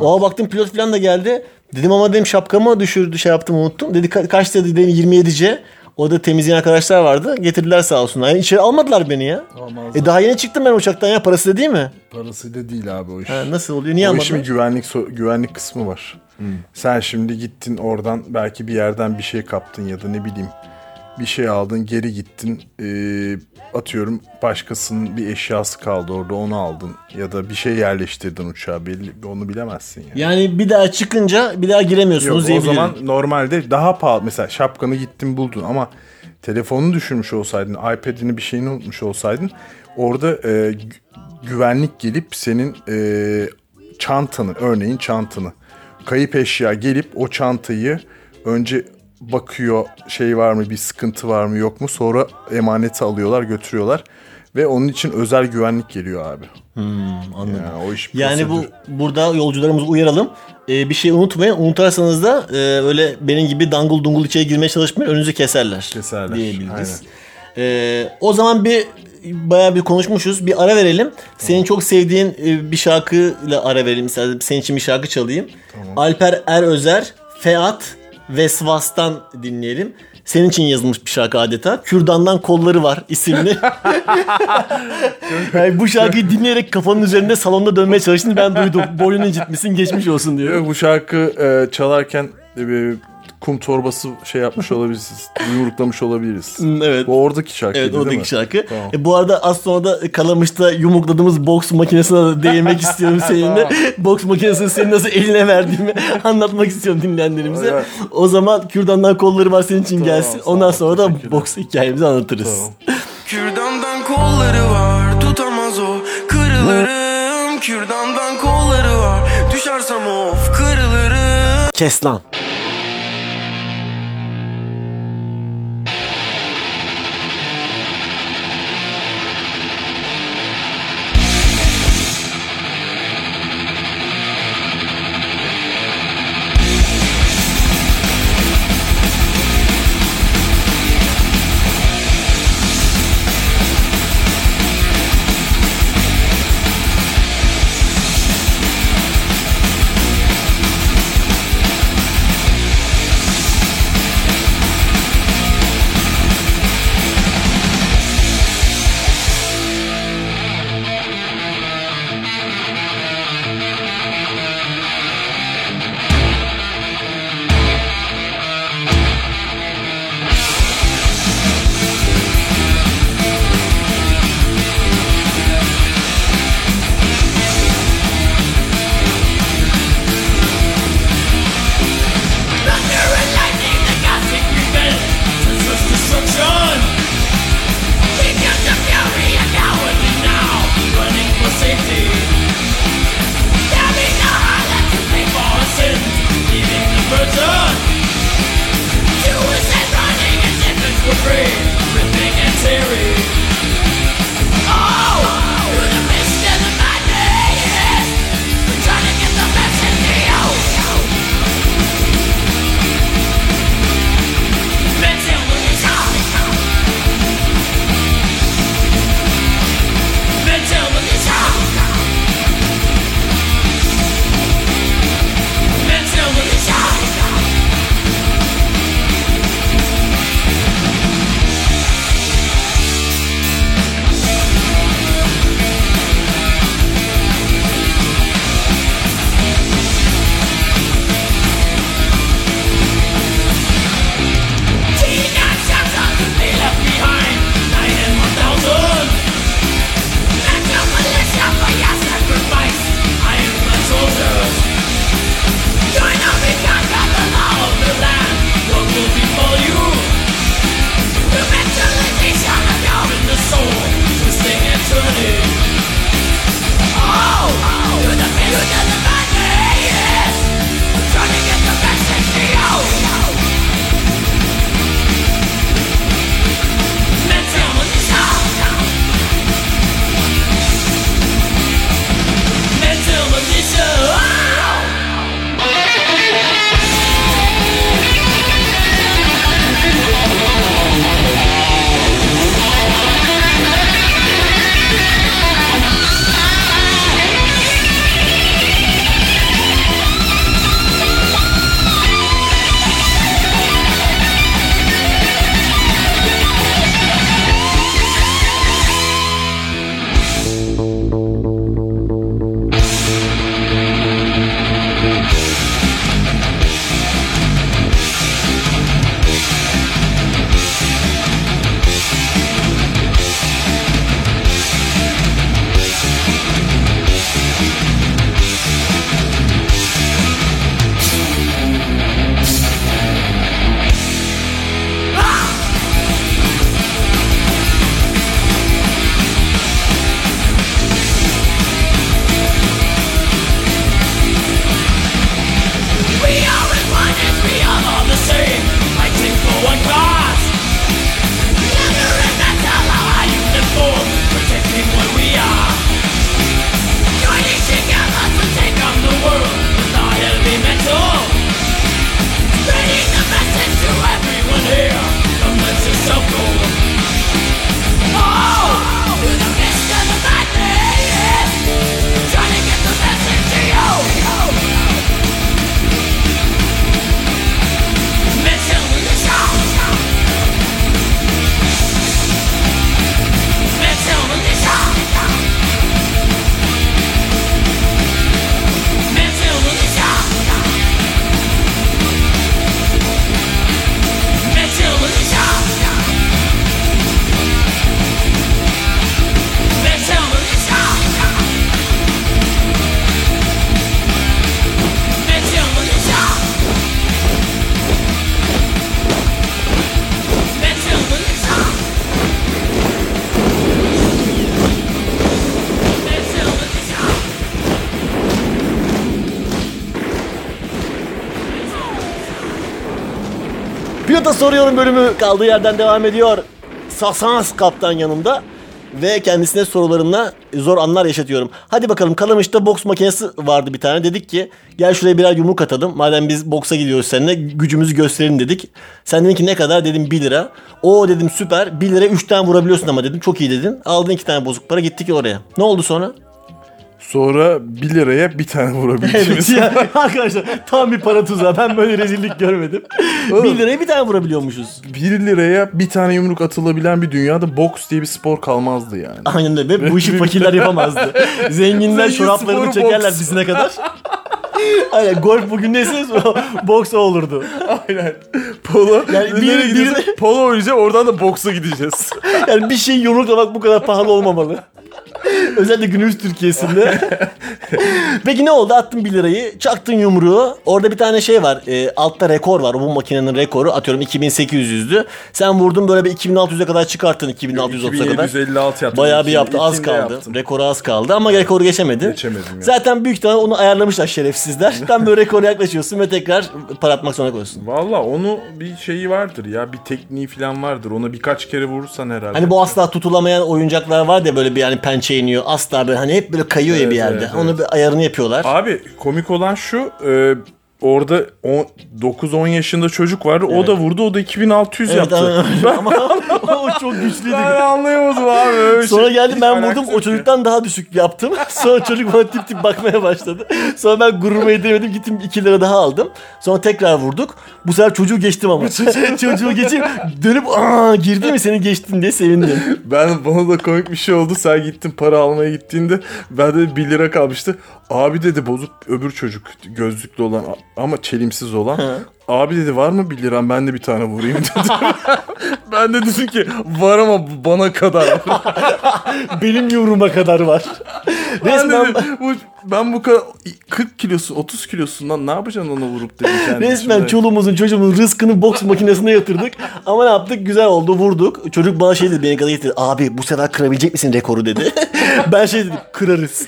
Oha baktım pilot falan da geldi. Dedim ama dedim şapkamı düşürdü şey yaptım unuttum. Dedi "Ka- kaç dedi dedim 27C. O da temizleyen arkadaşlar vardı. Getirdiler sağ olsunlar. Yani içeri almadılar beni ya. Almazlar. E daha yeni çıktım ben uçaktan ya parası da değil mi? Parasıyla değil abi o iş. Ha, nasıl oluyor? Niye o almadılar? işin güvenlik so- güvenlik kısmı var. Sen şimdi gittin oradan belki bir yerden bir şey kaptın ya da ne bileyim bir şey aldın geri gittin Ee, atıyorum başkasının bir eşyası kaldı orada onu aldın ya da bir şey yerleştirdin uçağa belli onu bilemezsin yani. Yani bir daha çıkınca bir daha giremiyorsunuz Yok, o zaman normalde daha pahalı mesela şapkanı gittin buldun ama telefonunu düşürmüş olsaydın iPad'ini bir şeyini unutmuş olsaydın orada e, gü- güvenlik gelip senin e, çantanı örneğin çantanı kayıp eşya gelip o çantayı önce bakıyor şey var mı bir sıkıntı var mı yok mu sonra emaneti alıyorlar götürüyorlar ve onun için özel güvenlik geliyor abi. anladım. Yani o iş Yani bu burada yolcularımızı uyaralım. Ee, bir şey unutmayın. Unutarsanız da e, öyle benim gibi dangul dungul içeri girmeye çalışmayın. Önünüzü keserler. Keserler, Diyebiliriz. Ee, o zaman bir bayağı bir konuşmuşuz. Bir ara verelim. Senin çok sevdiğin e, bir şarkıyla ara verelim. Senin için bir şarkı çalayım. Alper Er Özer, Feat ve Svas'tan dinleyelim. Senin için yazılmış bir şarkı adeta. Kürdandan kolları var isimli. yani bu şarkıyı dinleyerek kafanın üzerinde salonda dönmeye çalıştın ben duydum. Boynunu incitmişsin geçmiş olsun diyor. Bu şarkı e, çalarken e, kum torbası şey yapmış olabiliriz. Yumruklamış olabiliriz. Evet. Bu oradaki şarkı Evet değil mi? oradaki şarkı. Tamam. E, bu arada az sonra da Kalamış'ta yumrukladığımız boks makinesine de değinmek istiyorum seninle. boks makinesini senin nasıl eline verdiğimi anlatmak istiyorum dinleyenlerimize. Evet. O zaman kürdandan kolları var senin için gelsin. sağ Ondan ol, sonra da boks hikayemizi anlatırız. Tamam. Kürdandan kolları var tutamaz o kırılırım Kürdandan kolları var düşersem of kırılırım Kes lan. Kapta soruyorum bölümü kaldığı yerden devam ediyor. Sasans kaptan yanımda. Ve kendisine sorularımla zor anlar yaşatıyorum. Hadi bakalım Kalamış'ta boks makinesi vardı bir tane. Dedik ki gel şuraya birer yumruk atalım. Madem biz boksa gidiyoruz seninle gücümüzü gösterelim dedik. Sen dedin ki ne kadar dedim 1 lira. O dedim süper 1 lira 3 tane vurabiliyorsun ama dedim çok iyi dedin. Aldın 2 tane bozuk para gittik oraya. Ne oldu sonra? Sonra 1 liraya bir tane vurabildiğimiz. ya, arkadaşlar tam bir para tuzağı. Ben böyle rezillik görmedim. 1 liraya bir tane vurabiliyormuşuz. 1 liraya bir tane yumruk atılabilen bir dünyada boks diye bir spor kalmazdı yani. Aynen öyle. Ve Bu işi fakirler yapamazdı. Zenginler Zengin çoraplarını çekerler boks. dizine kadar. Aynen golf bugün neyse boks o olurdu. Aynen. Polo. Yani bir- bir-? Polo oynayacağız oradan da boksa gideceğiz. Yani bir şey yumruklamak bu kadar pahalı olmamalı. Özellikle günümüz Türkiye'sinde. Peki ne oldu? Attın 1 lirayı, çaktın yumruğu. Orada bir tane şey var. e, altta rekor var. Bu makinenin rekoru. Atıyorum 2800'dü. Sen vurdun böyle bir 2600'e kadar çıkarttın 2630'a kadar. 2756 yaptım. Bayağı bir yaptı. Az kaldı. yaptım. Rekoru az kaldı ama rekoru geçemedi. Geçemedim ya. Zaten büyük ihtimalle onu ayarlamışlar şerefsizler. Tam böyle rekora yaklaşıyorsun ve tekrar para atmak zorunda kalıyorsun. Valla onu bir şeyi vardır ya. Bir tekniği falan vardır. Ona birkaç kere vurursan herhalde. Hani bu asla tutulamayan oyuncaklar var ya böyle bir yani pençe iniyor. Asla böyle hani hep böyle kayıyor ya bir Evet, yerde. evet, Onu bir ayarını yapıyorlar. Abi komik olan şu. e, orada on- 9-10 yaşında çocuk vardı. O da vurdu. O da 2600 Evet, yaptı. ama, ama o çok güçlüydü. Ben anlayamadım abi. Öyle bir Sonra şey. geldim ben vurdum o ya. çocuktan daha düşük yaptım. Sonra çocuk bana tip tip bakmaya başladı. Sonra ben gururumu yedirmedim gittim 2 lira daha aldım. Sonra tekrar vurduk. Bu sefer çocuğu geçtim ama. çocuğu geçip dönüp aa girdi mi seni geçtin diye sevindim. Ben bana da komik bir şey oldu. Sen gittin para almaya gittiğinde bende de 1 lira kalmıştı. Abi dedi bozuk öbür çocuk gözlüklü olan ama çelimsiz olan. Abi dedi var mı 1 liram ben de bir tane vurayım dedi. ben de dedim ki var ama bana kadar. Benim yumruğuma kadar var. Ben, Resmen dedim, bu, ben bu kadar 40 kilosu 30 kilosundan ne yapacaksın ona vurup dedim kendi Resmen içimde. çoluğumuzun çocuğumuzun rızkını boks makinesine yatırdık. Ama ne yaptık? Güzel oldu vurduk. Çocuk bana şey dedi beni gaza getirdi. Abi bu sefer kırabilecek misin rekoru dedi. ben şey dedim kırarız.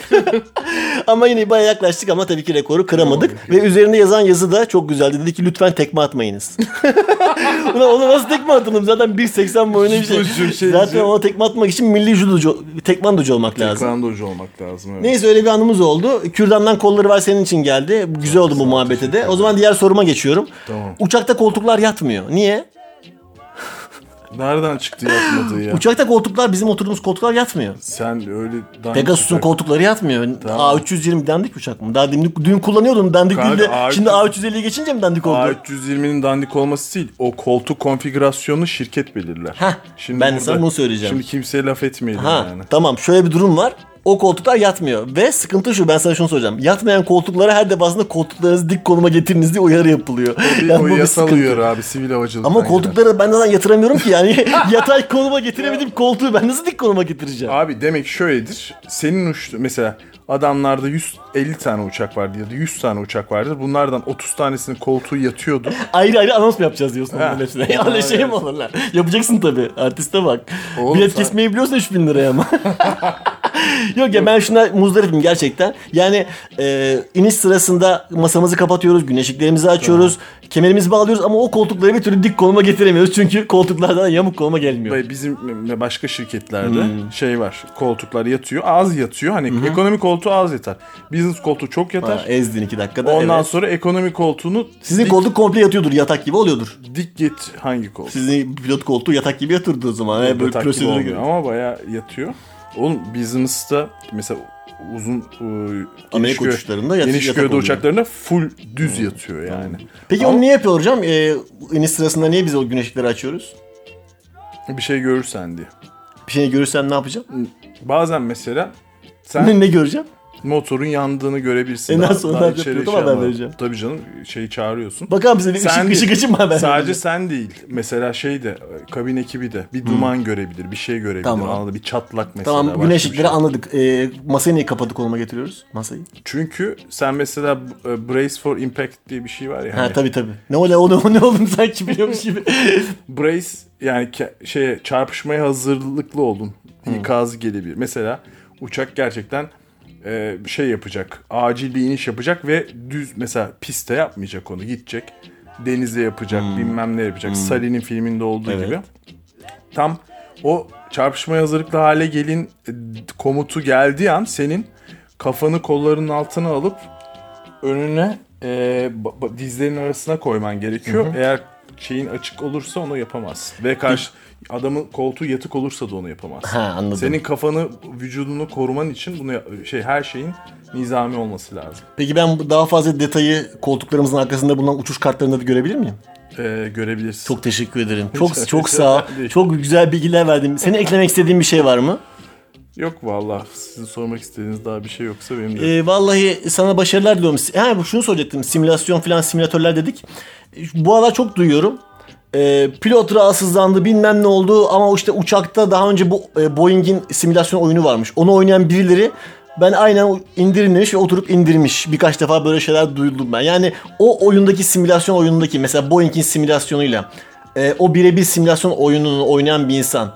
ama yine bayağı yaklaştık ama tabii ki rekoru kıramadık. Ve üzerinde yazan yazı da çok güzeldi. Dedi ki lütfen tekme atmayınız. Ulan ona nasıl tekme atalım? Zaten 1.80 boyunda bir şey. Şey Zaten ona tekme atmak için milli judocu, tekmandocu olmak lazım. Tekvandocu olmak lazım. Evet. Neyse öyle bir anımız oldu. Kürdandan kolları var senin için geldi. Güzel oldu bu muhabbete de. O zaman diğer soruma geçiyorum. Tamam. Uçakta koltuklar yatmıyor. Niye? Nereden çıktı yapmadığı ya? Uçakta koltuklar bizim oturduğumuz koltuklar yatmıyor. Sen öyle Pegasus'un koltukları yatmıyor. Tamam. A320 dandik uçak mı? Daha dün, dün kullanıyordun dandik Kanka, değil de A320 şimdi A350'ye geçince mi dandik oldu? A320'nin dandik olması değil. O koltuk konfigürasyonunu şirket belirler. Heh, ben de sana bunu söyleyeceğim. Şimdi kimseye laf etmeyelim Ha yani. tamam şöyle bir durum var. O koltuklar yatmıyor. Ve sıkıntı şu ben sana şunu soracağım. Yatmayan koltuklara her defasında koltuklarınızı dik konuma getiriniz diye uyarı yapılıyor. Bir, Yani o yasal uyarı abi sivil havacılıktan Ama koltukları ben zaten yatıramıyorum ki yani yatay konuma getiremedim koltuğu ben nasıl dik konuma getireceğim? Abi demek şöyledir. Senin uçtu mesela adamlarda 150 tane uçak vardı ya da 100 tane uçak vardır. Bunlardan 30 tanesinin koltuğu yatıyordu. Ayrı ayrı anons mu yapacağız diyorsun Ha. onların hepsine? Ya Öyle şey mi olur lan? Yapacaksın tabii. Artiste bak. Oğlum Bilet sen- kesmeyi biliyorsan 3000 liraya ama. Yok ya ben şuna muzdaripim gerçekten. Yani e, iniş sırasında masamızı kapatıyoruz, güneşliklerimizi açıyoruz, kemerimizi bağlıyoruz ama o koltukları bir türlü dik konuma getiremiyoruz. Çünkü koltuklardan yamuk konuma gelmiyor. Bizim ve başka şirketlerde Hmm. şey var. Koltuklar yatıyor. Az yatıyor. Hani ekonomi koltuğu az yatar. Business koltuğu çok yatar. Ha, ezdin iki dakikada. Ondan evet. sonra ekonomi koltuğunu Sizin dik, koltuk komple yatıyordur, yatak gibi oluyordur. dik git hangi koltuk? Sizin pilot koltuğu yatak gibi yatırdı o zaman. He, böyle Yatak gibi prosedüre olmuyor göre. ama bayağı yatıyor. Oğlum business'ta mesela uzun ıı, Amerika geniş uçuşlarında yat- geniş gövde uçaklarında full düz yatıyor yani. Peki Ama onu niye yapıyor hocam? Ee, iniş sırasında niye biz o güneşlikleri açıyoruz? bir şey görürsen diye. Bir şey görürsen ne yapacağım? Bazen mesela Ne, sen ne göreceğim? Motorun yandığını görebilirsin. E, daha Daha içeri pilota şey haber vereceğim. Tabii canım şeyi çağırıyorsun. Bakar mısın? Bir ışık, ışık ışık mı haber Sadece sen değil. Mesela şey de kabin ekibi de bir duman görebilir, bir şey görebilir. Tamam. Anladın? Bir çatlak mesela. Tamam güneşlikleri şey. anladık. Ee, masayı niye kapadık konuma getiriyoruz? Masayı. Çünkü sen mesela e, brace for impact diye bir şey var ya. Ha hani. tabii tabii. Ne o ne o ne o ne oğlum sanki biliyormuş gibi. brace yani şeye çarpışmaya hazırlıklı olun. İkaz gelebilir. Mesela uçak gerçekten e, şey yapacak. Acil bir iniş yapacak ve düz mesela piste yapmayacak onu. Gidecek. denize yapacak, bilmem ne yapacak. Sally'nin filminde olduğu Evet. gibi. Tam o çarpışmaya hazırlıklı hale gelin e, komutu geldiği an senin kafanı kollarının altına alıp önüne e, dizlerinin arasına koyman gerekiyor. Eğer şeyin açık olursa onu yapamazsın. Ve karşı adamın koltuğu yatık olursa da onu yapamazsın. Ha anladım. Senin kafanı, vücudunu koruman için bunu şey her şeyin nizami olması lazım. Peki ben daha fazla detayı koltuklarımızın arkasında bulunan uçuş kartlarında da görebilir miyim? Ee, görebilirsin. Çok teşekkür ederim. Çok çok sağ ol. Çok güzel bilgiler verdin. Senin eklemek istediğin bir şey var mı? Yok vallahi sizin sormak istediğiniz daha bir şey yoksa benim de. Ee, vallahi sana başarılar diliyorum. Ha, şunu soracaktım. Simülasyon falan simülatörler dedik. Bu aralar çok duyuyorum. Ee, pilot rahatsızlandı bilmem ne oldu ama işte uçakta daha önce bu e, Boeing'in simülasyon oyunu varmış. Onu oynayan birileri ben aynen indirin demiş ve oturup indirmiş. Birkaç defa böyle şeyler duydum ben. Yani o oyundaki simülasyon oyunundaki mesela Boeing'in simülasyonuyla e, o birebir simülasyon oyununu oynayan bir insan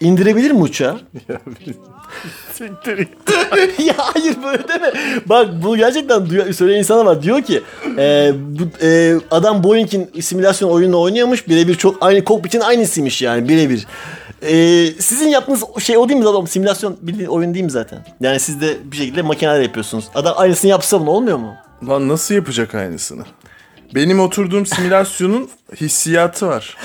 indirebilir mi uçağı? ya hayır böyle deme. Bak bu gerçekten duya- söyleyen insana var. Diyor ki e, bu, e, adam Boeing'in simülasyon oyununu oynuyormuş. Birebir çok aynı kokpitin aynısıymış yani birebir. E, sizin yaptığınız şey o değil mi zaten? Simülasyon bildiğin oyun değil mi zaten? Yani siz de bir şekilde makineler yapıyorsunuz. Adam aynısını yapsa bunu olmuyor mu? Lan nasıl yapacak aynısını? Benim oturduğum simülasyonun hissiyatı var.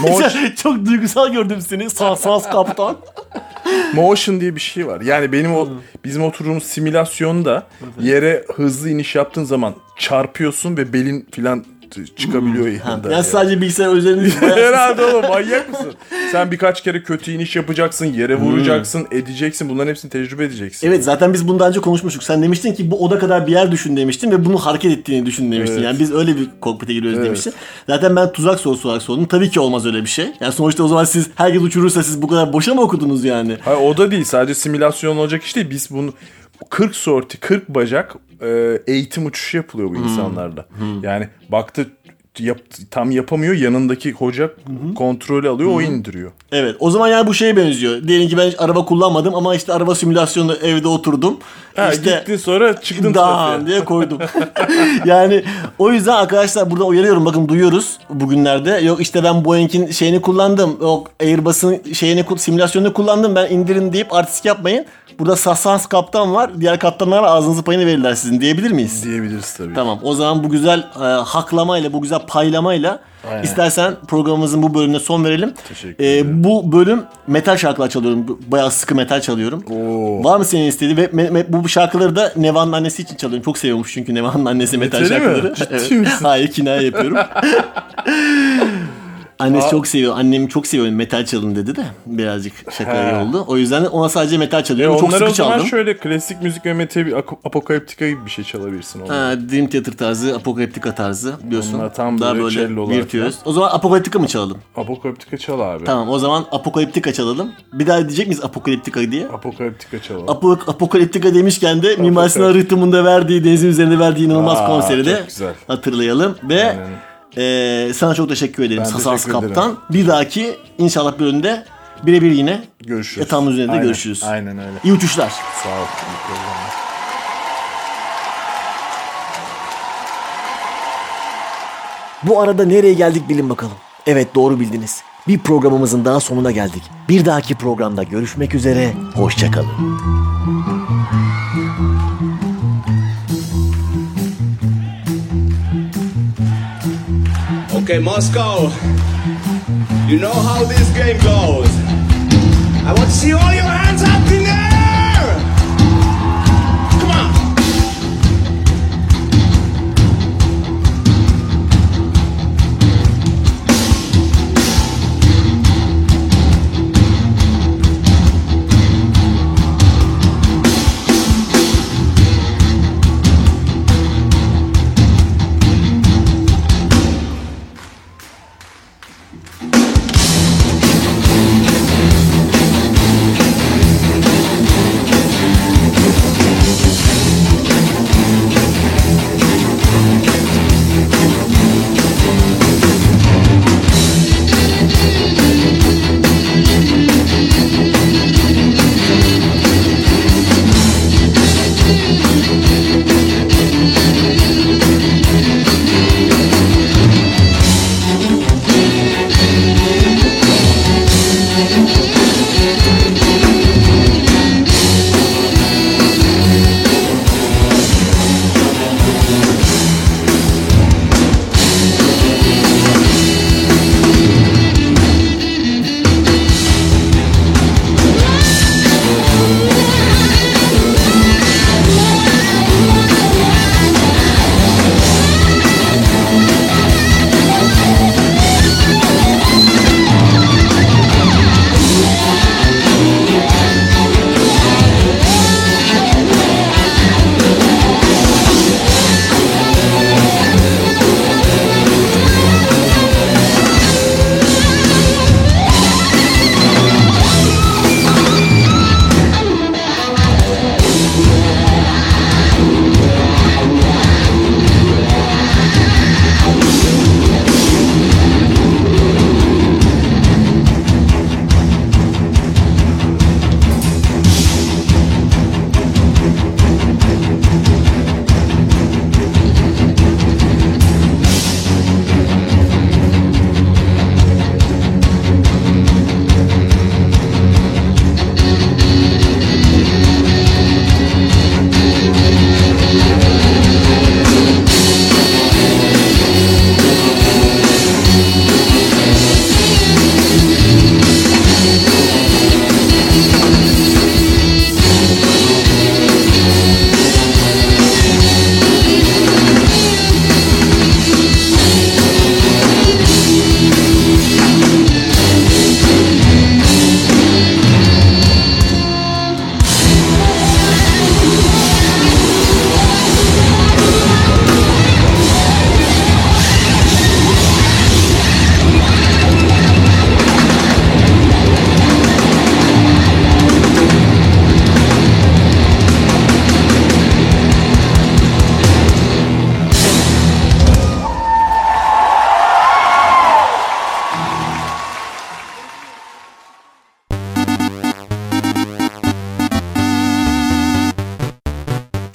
Motion, çok duygusal gördüm seni. Sağ sağ kaptan. Motion diye bir şey var. Yani benim o bizim oturduğumuz simülasyonda yere hızlı iniş yaptığın zaman çarpıyorsun ve belin filan çıkabiliyor yanında. Yani yani. sadece bilgisayar üzerinde Herhalde oğlum manyak mısın? Sen birkaç kere kötü iniş yapacaksın, yere vuracaksın, edeceksin. Bunların hepsini tecrübe edeceksin. Evet zaten biz bundan önce konuşmuştuk. Sen demiştin ki bu oda kadar bir yer düşün demiştin ve bunu hareket ettiğini düşün demiştin. Evet. Yani biz öyle bir kokpite giriyoruz Evet. demiştin. Zaten ben tuzak sorusu olarak sordum. Tabii ki olmaz öyle bir şey. Yani sonuçta o zaman siz herkes uçurursa siz bu kadar boşa mı okudunuz yani? Hayır, o da değil. Sadece simülasyon olacak iş değil. Biz bunu 40 sorti, 40 bacak e, eğitim uçuşu yapılıyor bu insanlarda. Yani baktı yap- tam yapamıyor. Yanındaki hoca kontrolü alıyor, o indiriyor. Evet o zaman yani bu şeye benziyor. Diyelim ki ben araba kullanmadım ama işte araba simülasyonu evde oturdum. Ha, işte gittin sonra çıktın trafiğe. diye koydum. yani o yüzden arkadaşlar burada uyarıyorum. Bakın duyuyoruz bugünlerde. Yok işte ben Boeing'in şeyini kullandım. Yok Airbus'un şeyini simülasyonunu kullandım. Ben indirin deyip artistik yapmayın. Burada Sassans kaptan var. Diğer kaptanlar var. Ağzınızı payını verirler sizin diyebilir miyiz? Diyebiliriz tabii. Tamam. O zaman bu güzel e, haklamayla, bu güzel paylamayla istersen programımızın bu bölümüne son verelim. Teşekkür E, ederim. bu bölüm metal şarkılar çalıyorum. Bayağı sıkı metal çalıyorum. Oo. Var mı senin istediğin? Ve me- me- bu şarkıları da Neva'nın annesi için çalıyorum. Çok seviyormuş çünkü Neva'nın annesi metal Metali mi? şarkıları. Ciddi misin? Hayır kinaye yapıyorum. Annesi çok seviyor. Annem çok seviyor metal çalın dedi de birazcık şaka He. oldu. O yüzden ona sadece metal E çalıyorum. çok onlara sıkı çaldım. şöyle klasik müzik ve metal apokaliptika gibi bir şey çalabilirsin. onlara. Ha, Dream Theater tarzı, Apokaliptika tarzı biliyorsun. Onlar tam Daha böyle böyle virtüöz. O zaman Apokaliptika mı çalalım? Apokaliptika çal abi. Tamam o zaman Apokaliptika çalalım. Bir daha diyecek miyiz Apokaliptika diye? Apokaliptika çalalım. Apo Apokaliptika demişken de Mimar Sinan Rıhtımı'nda verdiği, denizin üzerinde verdiği inanılmaz Aa, konseri de çok güzel. hatırlayalım. Ve Aynen. E, sana çok teşekkür ederim Ben Sasans teşekkür ederim. Kaptan. Bir dahaki inşallah bölümde birebir yine Görüşürüz. yatağımın üzerinde Aynen, görüşürüz. Aynen öyle. İyi uçuşlar. Sağ ol. Bu arada nereye geldik bilin bakalım. Evet doğru bildiniz. Bir programımızın daha sonuna geldik. Bir dahaki programda görüşmek üzere. Hoşçakalın. Okay, Moscow. You know how this game goes. I want to see all your hands